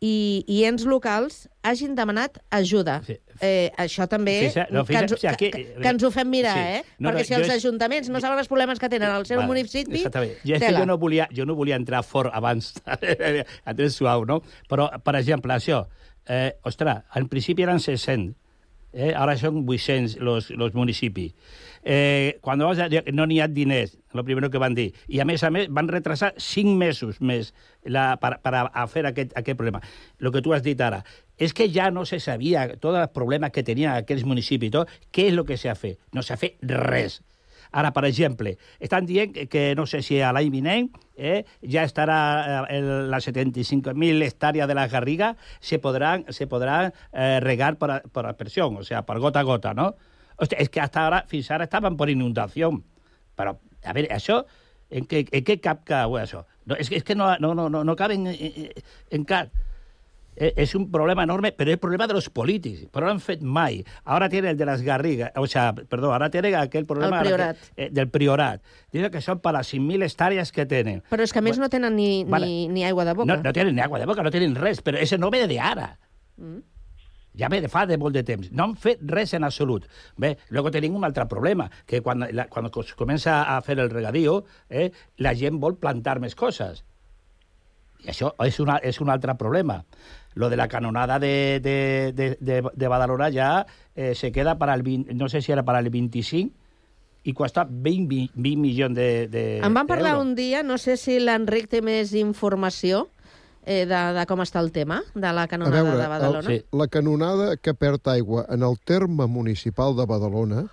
i, i ens locals hagin demanat ajuda. Sí. Eh, això també Fixa- no, que, ens, aquí- que, que ens ho fem mirar, Sí. eh? No, no, Perquè si jo els és- ajuntaments no saben els problemes que tenen al seu Vale, municipi, Exactament. És que jo, no volia, jo no volia entrar fort abans, a tres suau, no? Però, per exemple, això, eh, ostres, en principi eren 600, eh? ara són 800 los, los municipis. Eh, quan vas a, no n'hi ha diners, lo primero que van dir. I, a més a més, van retrasar 5 mesos més la, per, per a, fer aquest, aquest problema. Lo que tu has dit ara, és que ja no se sabia tots els problemes que tenien aquells municipis, i tot, què és el que s'ha fet? No s'ha fet res. Ara, per exemple, estan dient que, no sé si a l'any vinent eh, ja estarà eh, el, les 75.000 hectàrees de la Garriga se podran, se podran eh, regar per, per aspersión, o sea, per gota a gota, ¿no? Hostia, es que hasta ahora, fins ara estaven per inundació. Però, a veure, això, en què, en què cap cau això? No, que- és que no, no, no, no, caben en, en, en cap. Eh, És un problema enorme, pero es el problema de los políticos. Pero no han fet mai. Ahora tiene el de las Garrigas, o sea, perdón, ahora tiene aquel problema El priorat. eh, del priorat. Dice que son para las 5.000 hectáreas que tienen. Però és que a més no tenen ni, Vale. ni, ni aigua de boca. No, no tienen ni agua de boca, no tienen res, però ese no ve de ara. Mm. Ja ve de fa de molt de temps. No han fet res en absolut. Bé, luego tenim un altre problema, que quan, la, quan es comença a fer el regadío, eh, la gent vol plantar més coses. I això és, una, és un altre problema. Lo de la canonada de, de, de, de, de Badalona ja eh, se queda para el 20, no sé si era para el 25 i costa 20, vi- 20 milions de, de Em van parlar un dia, no sé si l'Enric té més informació eh, de, de com està el tema, de la A canonada veure, de Badalona. el, la canonada que perd aigua en el terme municipal de Badalona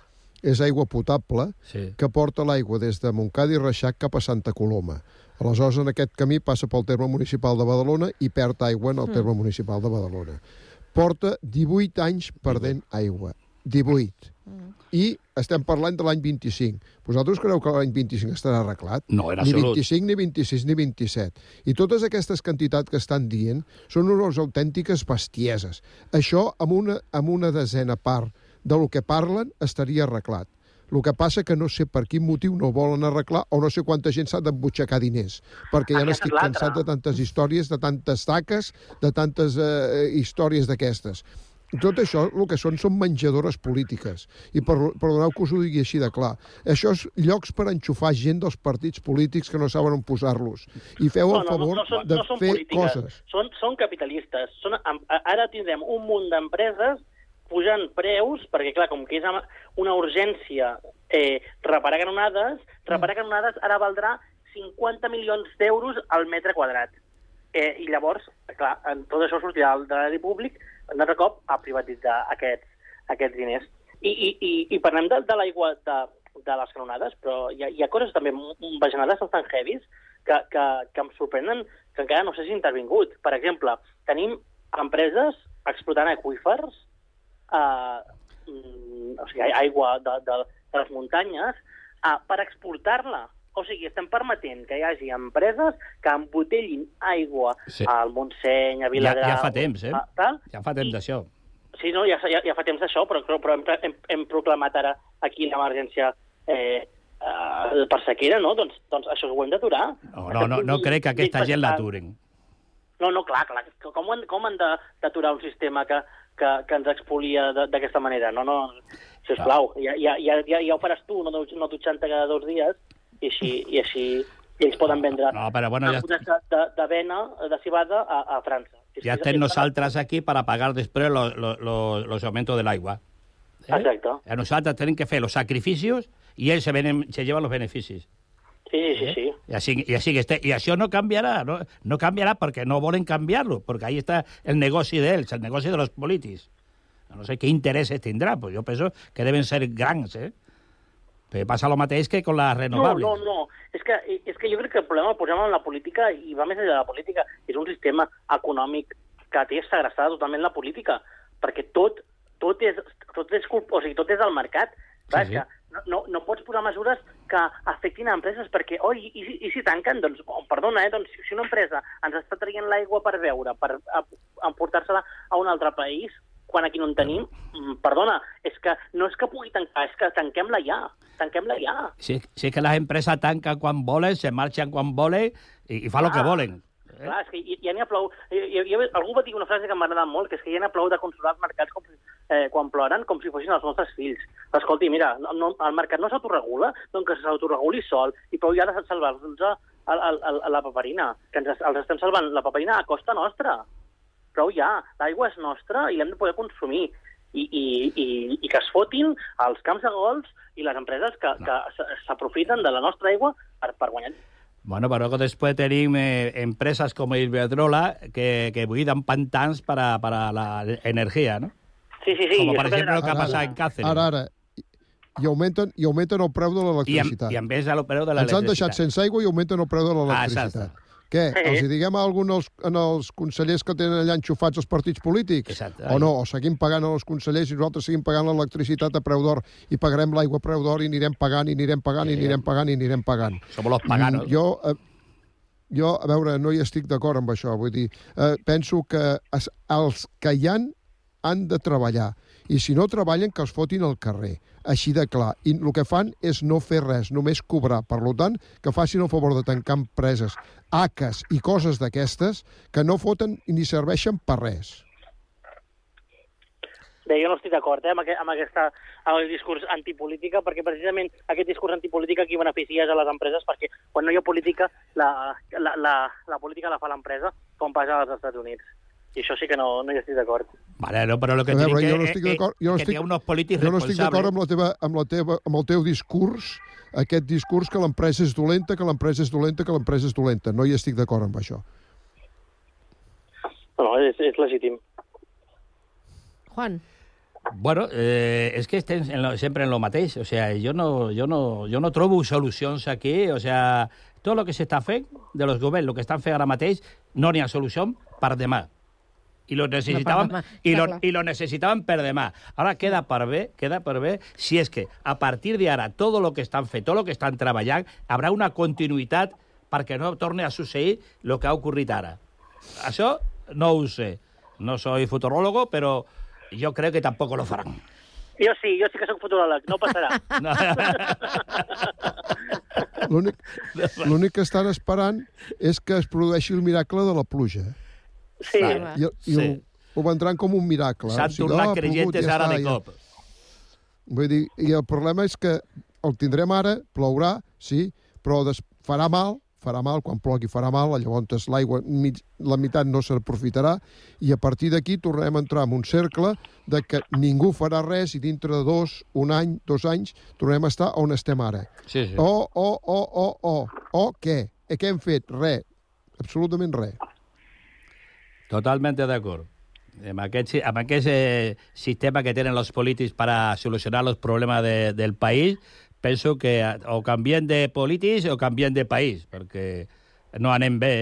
és aigua potable sí. que porta l'aigua des de Montcada i Reixac cap a Santa Coloma. Aleshores, en aquest camí passa pel terme municipal de Badalona i perd aigua en el Mm. terme municipal de Badalona. Porta 18 anys perdent aigua. 18. Mm. I estem parlant de l'any 25. Vosaltres creu que l'any 25 estarà arreglat? No, en ni absolut. 25, ni 26, ni 27. I totes aquestes quantitats que estan dient són unes autèntiques bestieses. Això, amb una, amb una desena part de lo que parlen, estaria arreglat. El que passa que no sé per quin motiu no volen arreglar o no sé quanta gent s'ha d'embutxacar diners, perquè ja n'estic cansat de tantes històries, de tantes taques, de tantes eh, històries d'aquestes. Tot això el que són són menjadores polítiques. I per, perdoneu que us ho digui així de clar. Això és llocs per enxufar gent dels partits polítics que no saben on posar-los. I feu el favor són, de no són fer polítiques, coses. Són, són capitalistes. Són, ara tindrem un munt d'empreses pujant preus, perquè, clar, com que és una urgència eh, reparar canonades, reparar canonades ara valdrà 50 milions d'euros al metre quadrat. Eh, I llavors, clar, en tot això sortirà del- de l'àrea públic un altre cop a privatitzar aquests, aquests diners. I, i, i, i parlem de, de l'aigua de, de les canonades, però hi ha, hi ha coses també bajanades bastant heavies que, que, que em sorprenen que encara no s'hagi intervingut. Per exemple, tenim empreses explotant aqüífers, eh, mm, o sigui, aigua de, de, de les muntanyes, eh, per exportar-la. O sigui, estem permetent que hi hagi empreses que embotellin aigua Sí. al Montseny, a Ja, Viladrau... ja fa temps, eh? a- Tal, Ja fa temps d'això. Sí, no, ja, ja, ja fa temps d'això, però, però hem, hem, hem proclamat ara aquí l'emergència eh, eh, per sequera, no? Doncs, doncs això ho hem d'aturar. No, no, no, no crec que aquesta gent l'aturen. No, no, clar, clar. Com, han- com han d'aturar un sistema que, que, que ens expolia d'aquesta manera? No, no, sisplau, ja, ja, ja, ja, ja ho faràs tu, no, no dutxant-te cada dos dies, i així, i així i ells poden vendre No, però bueno, ja, de, de, de vena, de cibada, a, a França. És ja estem nosaltres aquí para pagar després lo, lo, lo, los aumentos del agua. ¿eh? Exacto. A nosaltres tenim que fer los sacrificios i ells se, venen, se llevan los beneficis. Sí, sí, sí. I així, i així que este, i això no canviarà, no, no canviarà perquè no volen canviar-lo, perquè ahí està el negoci d'ells, el negoci de los polítics. No sé qué intereses tindrà, pues jo penso que deben ser grans, eh? Però passa el mateix que con les renovables. No, no, no. És que, és que jo crec que el problema el posem en la política i va més enllà de la política. És un sistema econòmic que té segrestada totalment la política, perquè tot tot és, tot és, culp... o sigui, tot és del mercat. Clar, Sí, sí. Que no, no, no pots posar mesures que afectin a empreses perquè, oh, i, i, si- i si tanquen? Doncs, oh, perdona, eh, doncs, si, una empresa ens està traient l'aigua per beure, per emportar-se-la a un altre país, quan aquí no en tenim, mm, perdona, és que no és que pugui tancar, és que tanquem-la ja, tanquem-la ja. Si es que las empresas tancan cuando volen, se marchan cuando volen y, y fa lo que Ah. volen. Clar, és que ja, n'hi ha prou... Hi, hi, hi, algú va dir una frase que m'ha agradat molt, que és que ja n'hi ha prou de controlar els mercats com, eh, quan ploren com si fossin els nostres fills. Escolti, mira, no, no, el mercat no s'autoregula, doncs que s'autoreguli sol, i prou ja de salvar-nos a, a, a, a, la paperina, que ens, els estem salvant la paperina a costa nostra. Prou ja, l'aigua és nostra i l'hem de poder consumir. I, i, i, i que es fotin els camps de gols i les empreses que, que s- s'aprofiten de la nostra aigua per, per guanyar Bueno, pero luego después tenemos eh, empresas como Iberdrola que, que buidan pantans para, para la energía, ¿no? Sí, sí, sí. Como por això ejemplo lo que ha ara, en Cáceres. Ara, ara. I augmenten, i augmenten el preu de en, l'electricitat. y en vez de lo pero de la Ens han deixat sense aigua i augmenten el preu de Ah, l'electricitat. Què? Sí. Els hi diguem algun els, en els consellers que tenen allà enxufats els partits polítics? Exacte. O no? O seguim pagant els consellers i nosaltres seguim pagant l'electricitat a preu d'or i pagarem l'aigua a preu d'or i anirem pagant i anirem pagant i anirem pagant i anirem pagant. Somos los paganos. Mm, Jo, eh, jo, a veure, no hi estic d'acord amb això. Vull dir, eh, penso que es, els que hi han han de treballar. I si no treballen, que els fotin al carrer. Així de clar. I el que fan és no fer res, només cobrar. Per tant, que facin el favor de tancar empreses, ACAs i coses d'aquestes que no foten ni serveixen per res. Bé, jo no estic d'acord eh, amb, aquest, amb, aquesta, amb el discurs antipolítica, perquè precisament aquest discurs antipolítica aquí beneficia a les empreses, perquè quan no hi ha política, la, la, la, la política la fa l'empresa, com passa als Estats Units. I això sí que no, no hi estic d'acord. Vale, no, pero lo que veure, jo que, no estic d'acord... Jo no que estic, tenga unos políticos jo no estic d'acord amb, la teva, amb, la teva, amb el teu discurs, aquest discurs que l'empresa és dolenta, que l'empresa és dolenta, que l'empresa és dolenta. No hi estic d'acord amb això. No, no, és, és legítim. Juan. Bueno, eh, es que estén en lo, siempre en lo mateix. O sea, yo no, yo no, yo no trobo solucions aquí. O sea, todo lo que se està fent de los governs, lo que estan fent ara mateix, no n'hi ha solució per demà. I lo necessitàvem, demà, i, lo, clar. i lo necessitàvem per demà. Ara queda per bé, queda per bé si és que a partir de ara todo lo que estan fent, tot lo que estan treballant, haurà una continuïtat perquè no torni a succeir el que ha ocorrit ara. Això no ho sé. No soy futurólogo, pero yo creo que tampoco lo farán. Jo sí, jo sí que sóc futuròleg, no passarà. L'únic l'únic que estan esperant és que es produeixi el miracle de la pluja. Sí. I, i Sí. ho, ho vendran com un miracle. S'han O sigui, tornat "Ah, plogut, creyentes ja ara està, de ja". cop. Vull dir, i el problema és que el tindrem ara, plourà, sí, però des, farà mal, farà mal, quan plogui farà mal, llavors l'aigua, la meitat no s'aprofitarà, i a partir d'aquí tornarem a entrar en un cercle de que ningú farà res i dintre de dos, un any, dos anys, tornarem a estar on estem ara. Sí, sí. O, o, o, o, o, o què? Eh, Què hem fet? Res. Absolutament res. Totalmente d'acord. Amb aquest, si- amb aquest eh, sistema que tenen els polítics per a solucionar els problemes de, del país, penso que o canviem de polítics o canviem de país, perquè no anem bé,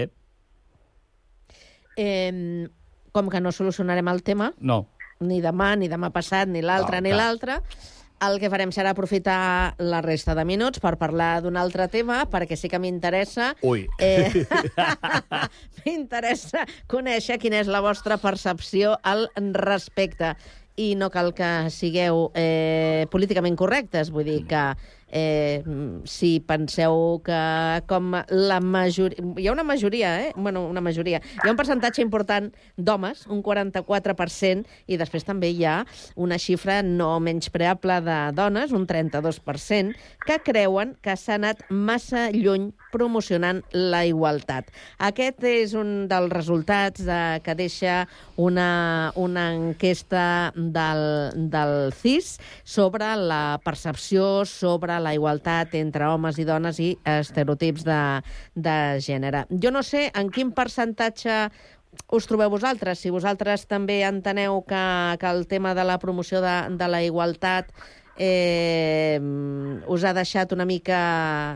eh? Com que no solucionarem el tema, No. ni demà, ni demà passat, ni l'altre, No, ni l'altre, el que farem serà aprofitar la resta de minuts per parlar d'un altre tema, perquè sí que m'interessa... Ui. Eh, m'interessa conèixer quina és la vostra percepció al respecte. I no cal que sigueu eh, políticament correctes, vull dir que eh, si penseu que com la majoria... Hi ha una majoria, eh? Bueno, una majoria. Hi ha un percentatge important d'homes, un 44%, i després també hi ha una xifra no menyspreable de dones, un 32%, que creuen que s'ha anat massa lluny promocionant la igualtat. Aquest és un dels resultats de, que deixa una, una enquesta del, del CIS sobre la percepció sobre la igualtat entre homes i dones i estereotips de, de gènere. Jo no sé en quin percentatge us trobeu vosaltres? Si vosaltres també enteneu que, que el tema de la promoció de, de la igualtat eh, us ha deixat una mica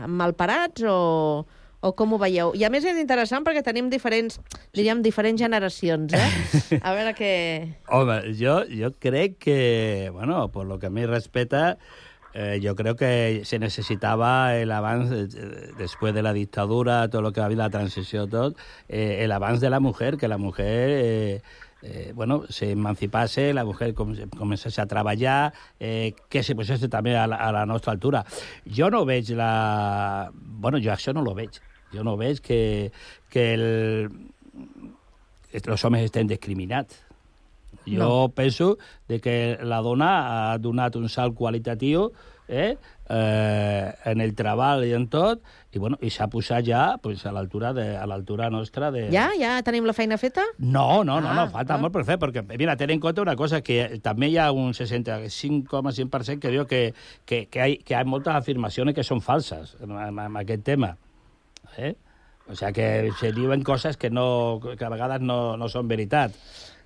malparats o, O com ho veieu? I a més és interessant perquè tenim diferents, diríem, diferents generacions, eh? A veure què... Home, yo, yo creo que, bueno, por lo que a mí respeta, eh, yo creo que se necesitaba el avance, eh, después de la dictadura, todo lo que ha habido, la transición, todo, eh, el avance de la mujer, que la mujer... Eh, eh, bueno, se emancipase, la mujer com començés a treballar, eh, que se posés també a la, a la nostra altura. Jo no veig la... Bueno, jo això no lo veig. Jo no veig que, que el, els homes estem discriminats. Jo No. penso de que la dona ha donat un salt qualitatiu eh, eh, en el treball i en tot, i, bueno, i s'ha posat ja pues, a l'altura de, a l'altura nostra de... Ja? Ja tenim la feina feta? No, no, no, Ah, no falta ah. molt per fer, perquè, mira, ten en compte una cosa, que també hi ha un 65,5% que diu que, que, que, hay, que hi ha moltes afirmacions que són falses en, en, en aquest tema. Eh? O sea, que se diuen coses que, no, que a vegades no, no són veritat.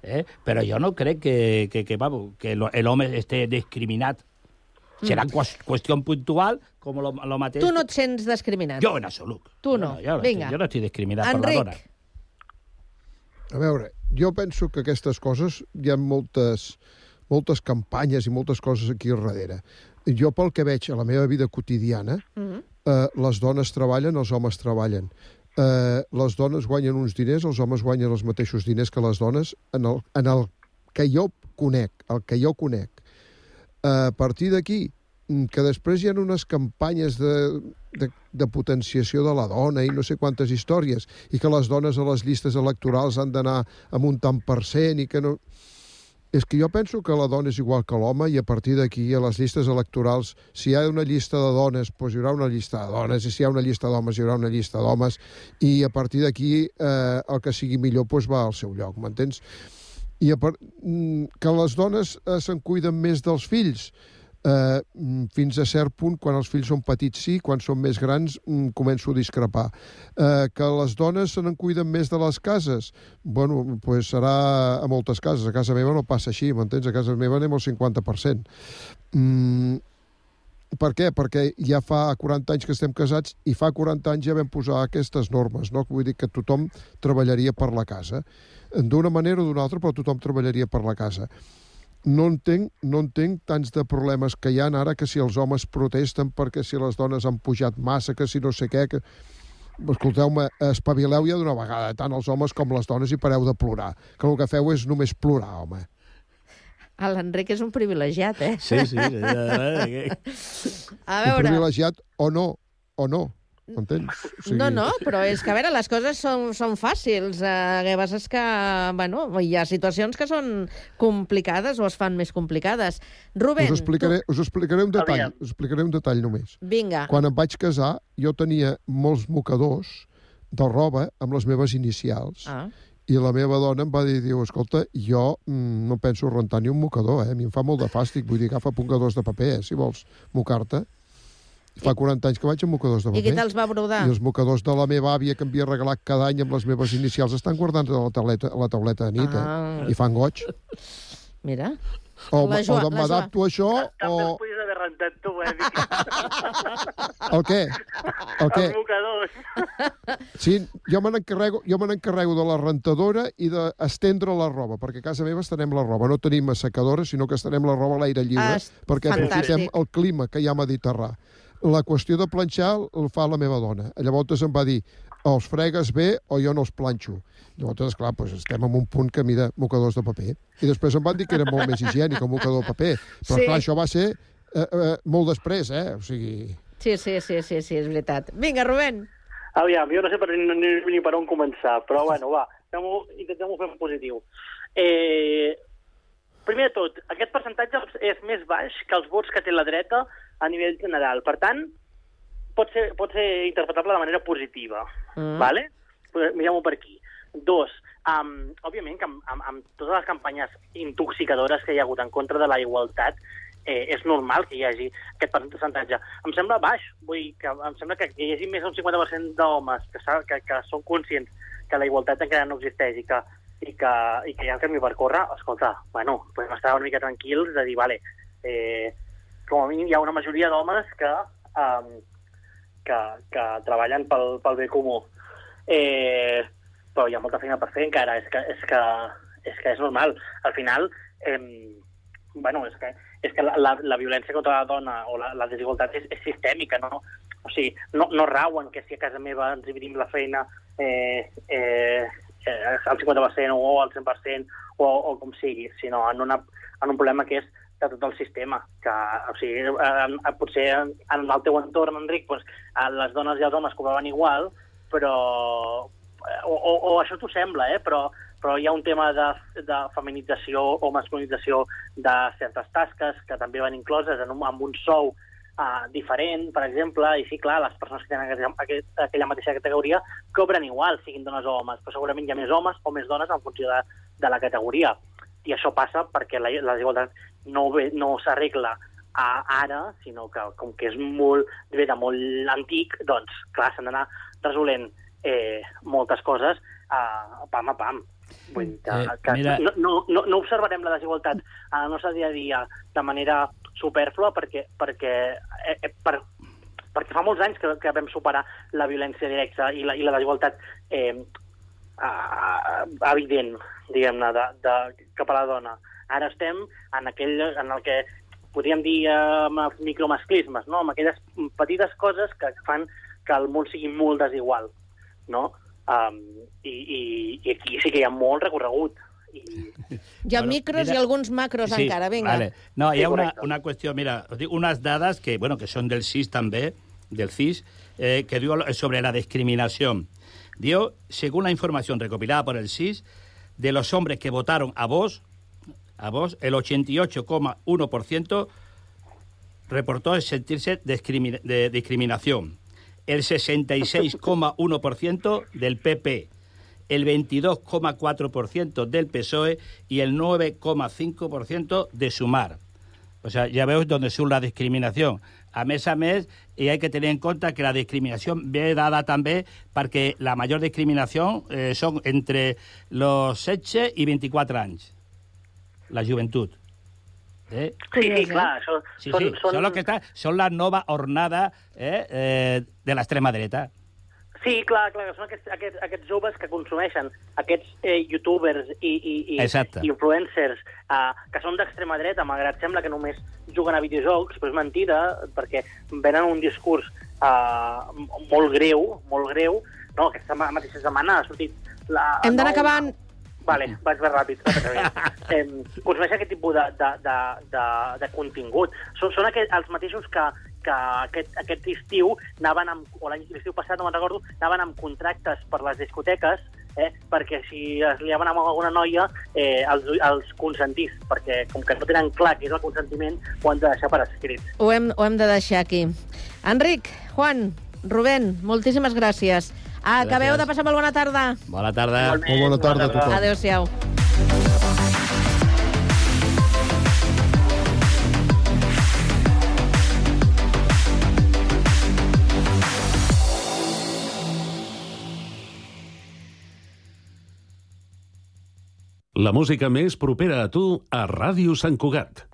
Eh? Però jo no crec que, que, que, vamos, que l'home esté discriminat. Serà Mm. mm. qüestió puntual, com lo, lo mateix... Tu no et sents discriminat? Jo en absolut. Tu no. jo, no Vinga. estic, jo no estic discriminat per Enric. la dona. A veure, jo penso que aquestes coses hi ha moltes, moltes campanyes i moltes coses aquí al darrere. Jo, pel que veig a la meva vida quotidiana, Mhm. eh, les dones treballen, els homes treballen. Eh, les dones guanyen uns diners, els homes guanyen els mateixos diners que les dones en el, en el que jo conec, el que jo conec. A partir d'aquí, mm, que després hi ha unes campanyes de, de, de potenciació de la dona i no sé quantes històries, i que les dones a les llistes electorals han d'anar amb un tant per cent i que no... És que jo penso que la dona és igual que l'home i a partir d'aquí, a les llistes electorals, si hi ha una llista de dones, doncs hi haurà una llista de dones, i si hi ha una llista d'homes, hi haurà una llista d'homes, i a partir d'aquí eh, el que sigui millor doncs va al seu lloc, m'entens? I a part, mm, que les dones eh, se'n cuiden més dels fills, eh, mm, fins a cert punt, quan els fills són petits sí, quan són més grans mm, començo a discrepar. Eh, que les dones se n'en cuiden més de les cases, bueno, pues serà a moltes cases, a casa meva no passa així, m'entens? A casa meva anem al 50%. Mm, per què? Perquè ja fa 40 anys que estem casats i fa 40 anys ja vam posar aquestes normes, no? Vull dir que tothom treballaria per la casa. D'una manera o d'una altra, però tothom treballaria per la casa. No entenc, no entenc tants de problemes que hi han ara que si els homes protesten perquè si les dones han pujat massa, que si no sé què... Que... Escolteu-me, espavileu ja d'una vegada, tant els homes com les dones, i pareu de plorar. Que el que feu és només plorar, home. Ah, L'Enric és un privilegiat, eh? Sí, sí. A Un veure... privilegiat o no, o no, m'entens? O No, no, però és que, a veure, les coses són, són fàcils. Eh, el que passa és que, bueno, hi ha situacions que són complicades o es fan més complicades. Rubén, us explicaré, us explicaré un detall, Aviam. us explicaré un detall només. tu... vinga. Quan em vaig casar, jo tenia molts mocadors de roba amb les meves inicials. Ah. I la meva dona em va dir, diu, escolta, jo mm, no penso rentar ni un mocador, eh? A mi em fa molt de fàstic, vull dir, agafa mocadors de paper, eh? si vols mocar-te. Fa 40 anys que vaig amb mocadors de I paper. qui te'ls va brodar? I els mocadors de la meva àvia que em havia regalat cada any amb les meves inicials estan guardant a la tauleta, a la tauleta de nit, eh? Ah. I fan goig. Mira. O, La o Joa- la m'adapto a això, També o... podies haver rentat tu, eh? El què? El què? Els mocadors. Sí, jo me n'encarrego jo me n'encarrego de la rentadora i d'estendre la roba, perquè a casa meva estenem la roba. No tenim assecadora, sinó que estenem la roba a l'aire lliure, Ah, perquè aprofitem fantàstic. el clima que hi ha a Mediterrà. La qüestió de planxar el fa la meva dona. Llavors em va dir, o els fregues bé o jo no els planxo. Llavors, esclar, doncs estem en un punt que mira mocadors de paper. I després em van dir que era molt més higiènic el mocador de paper. Però, Sí. clar, això va ser eh, eh, molt després, eh? O sigui... Sí, sí, sí, sí, sí, és veritat. Vinga, Rubén. Aviam, jo no sé per, ni, ni, ni per on començar, però bueno, va, intentem-ho fer positiu. Eh, primer de tot, aquest percentatge és més baix que els vots que té la dreta a nivell general. Per tant, pot ser, pot ser interpretable de manera positiva. Mm. Vale? Mirem-ho per aquí. Dos, um, òbviament que amb, amb, amb totes les campanyes intoxicadores que hi ha hagut en contra de la igualtat, eh, és normal que hi hagi aquest percentatge. Em sembla baix, vull dir que em sembla que hi hagi més d'un 50% d'homes que, que, que són conscients que la igualtat encara no existeix i que, i que, i que hi ha un camí per córrer, escolta, bueno, podem estar una mica tranquils de dir, vale, eh, com a mínim hi ha una majoria d'homes que, um, que, que treballen pel, pel bé comú. Eh, però hi ha molta feina per fer encara, és que és, que, és, que és normal. Al final, eh, bueno, és que, és que la, la, la violència contra la dona o la, la desigualtat és, és sistèmica, no? O sigui, no, no rau en que si a casa meva ens dividim la feina eh, eh, eh, al 50% o al 100% o, o com sigui, sinó en, una, en un problema que és de tot el sistema. Que, o sigui, eh, potser en, en el teu entorn, Enric, doncs, les dones i els homes cobraven igual, però... O, o, o això t'ho sembla, eh? però, però hi ha un tema de, de feminització o masculinització de certes tasques que també van incloses en un, amb un sou uh, diferent, per exemple, i sí, clar, les persones que tenen aquella, aquest, aquella mateixa categoria cobren igual, siguin dones o homes, però segurament hi ha més homes o més dones en funció de, de la categoria. I això passa perquè la, la desigualtat no, ve- no s'arregla a ara, sinó que com que és molt, ve de molt antic, doncs, clar, s'han d'anar resolent eh, moltes coses uh, pam a pam. Vull dir que, Eh, que mira- no, no, no, observarem la desigualtat al nostre dia a dia de manera superflua perquè, perquè, eh, eh, per, perquè fa molts anys que, que vam superar la violència directa i la, i la desigualtat eh, eh, evident, diguem-ne, de, de, cap a la dona. Ara estem en aquell en el que podríem dir eh, amb els micromasclismes, no? amb aquelles petites coses que fan que el món sigui molt desigual. No? Um, i, i, I aquí sí que hi ha molt recorregut. Hi ha Bueno, micros mira- i alguns macros encara, vinga. Vale. No, hi Sí, ha una, una qüestió, mira, us dic unes dades que, bueno, que són del CIS també, del CIS, eh, que diu sobre la discriminación. Dio, según la información recopilada por el CIS, de los hombres que votaron a vos, a vos, el 88,1% reportó sentirse de discriminación. El 66,1% del PP, el 22,4% del PSOE y el 9,5% de Sumar. O sea, ya veus dónde surt la discriminació. A més a més, i hay que tenir en compte que la discriminació ve dada també perquè la major discriminació eh, són entre los 16 i 24 anys. La joventut. Eh? Sí, sí, clar, això Sí, són, sí, són... són, lo que està, són la nova hornada eh, eh, de l'extrema dreta. Sí, clar, clar, que són aquests, aquests, aquests joves que consumeixen aquests eh, youtubers i, i, i Exacte. influencers eh, que són d'extrema dreta, malgrat sembla que només juguen a videojocs, però és mentida, perquè venen un discurs eh, molt greu, molt greu. No, aquesta ma- mateixa setmana ha sortit... La, Hem d'anar acabant. Vale, vaig més ràpid. eh, consumeix aquest tipus de, de, de, de, de contingut. Són, són aqu els mateixos que, que aquest, aquest estiu anaven amb, o l'any l'estiu passat, no me'n recordo, anaven amb contractes per les discoteques eh, perquè si es liaven amb alguna noia eh, els, els consentís, perquè com que no tenen clar què és el consentiment, ho han de deixar per escrit. Ho hem, ho hem de deixar aquí. Enric, Juan, Rubén, moltíssimes gràcies. Acabeu Gràcies. de passar molt bona tarda. Bona tarda. Molt bona tarda a tothom. Adéu-siau. La música més propera a tu a Ràdio Sant Cugat.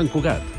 Sant Cugat,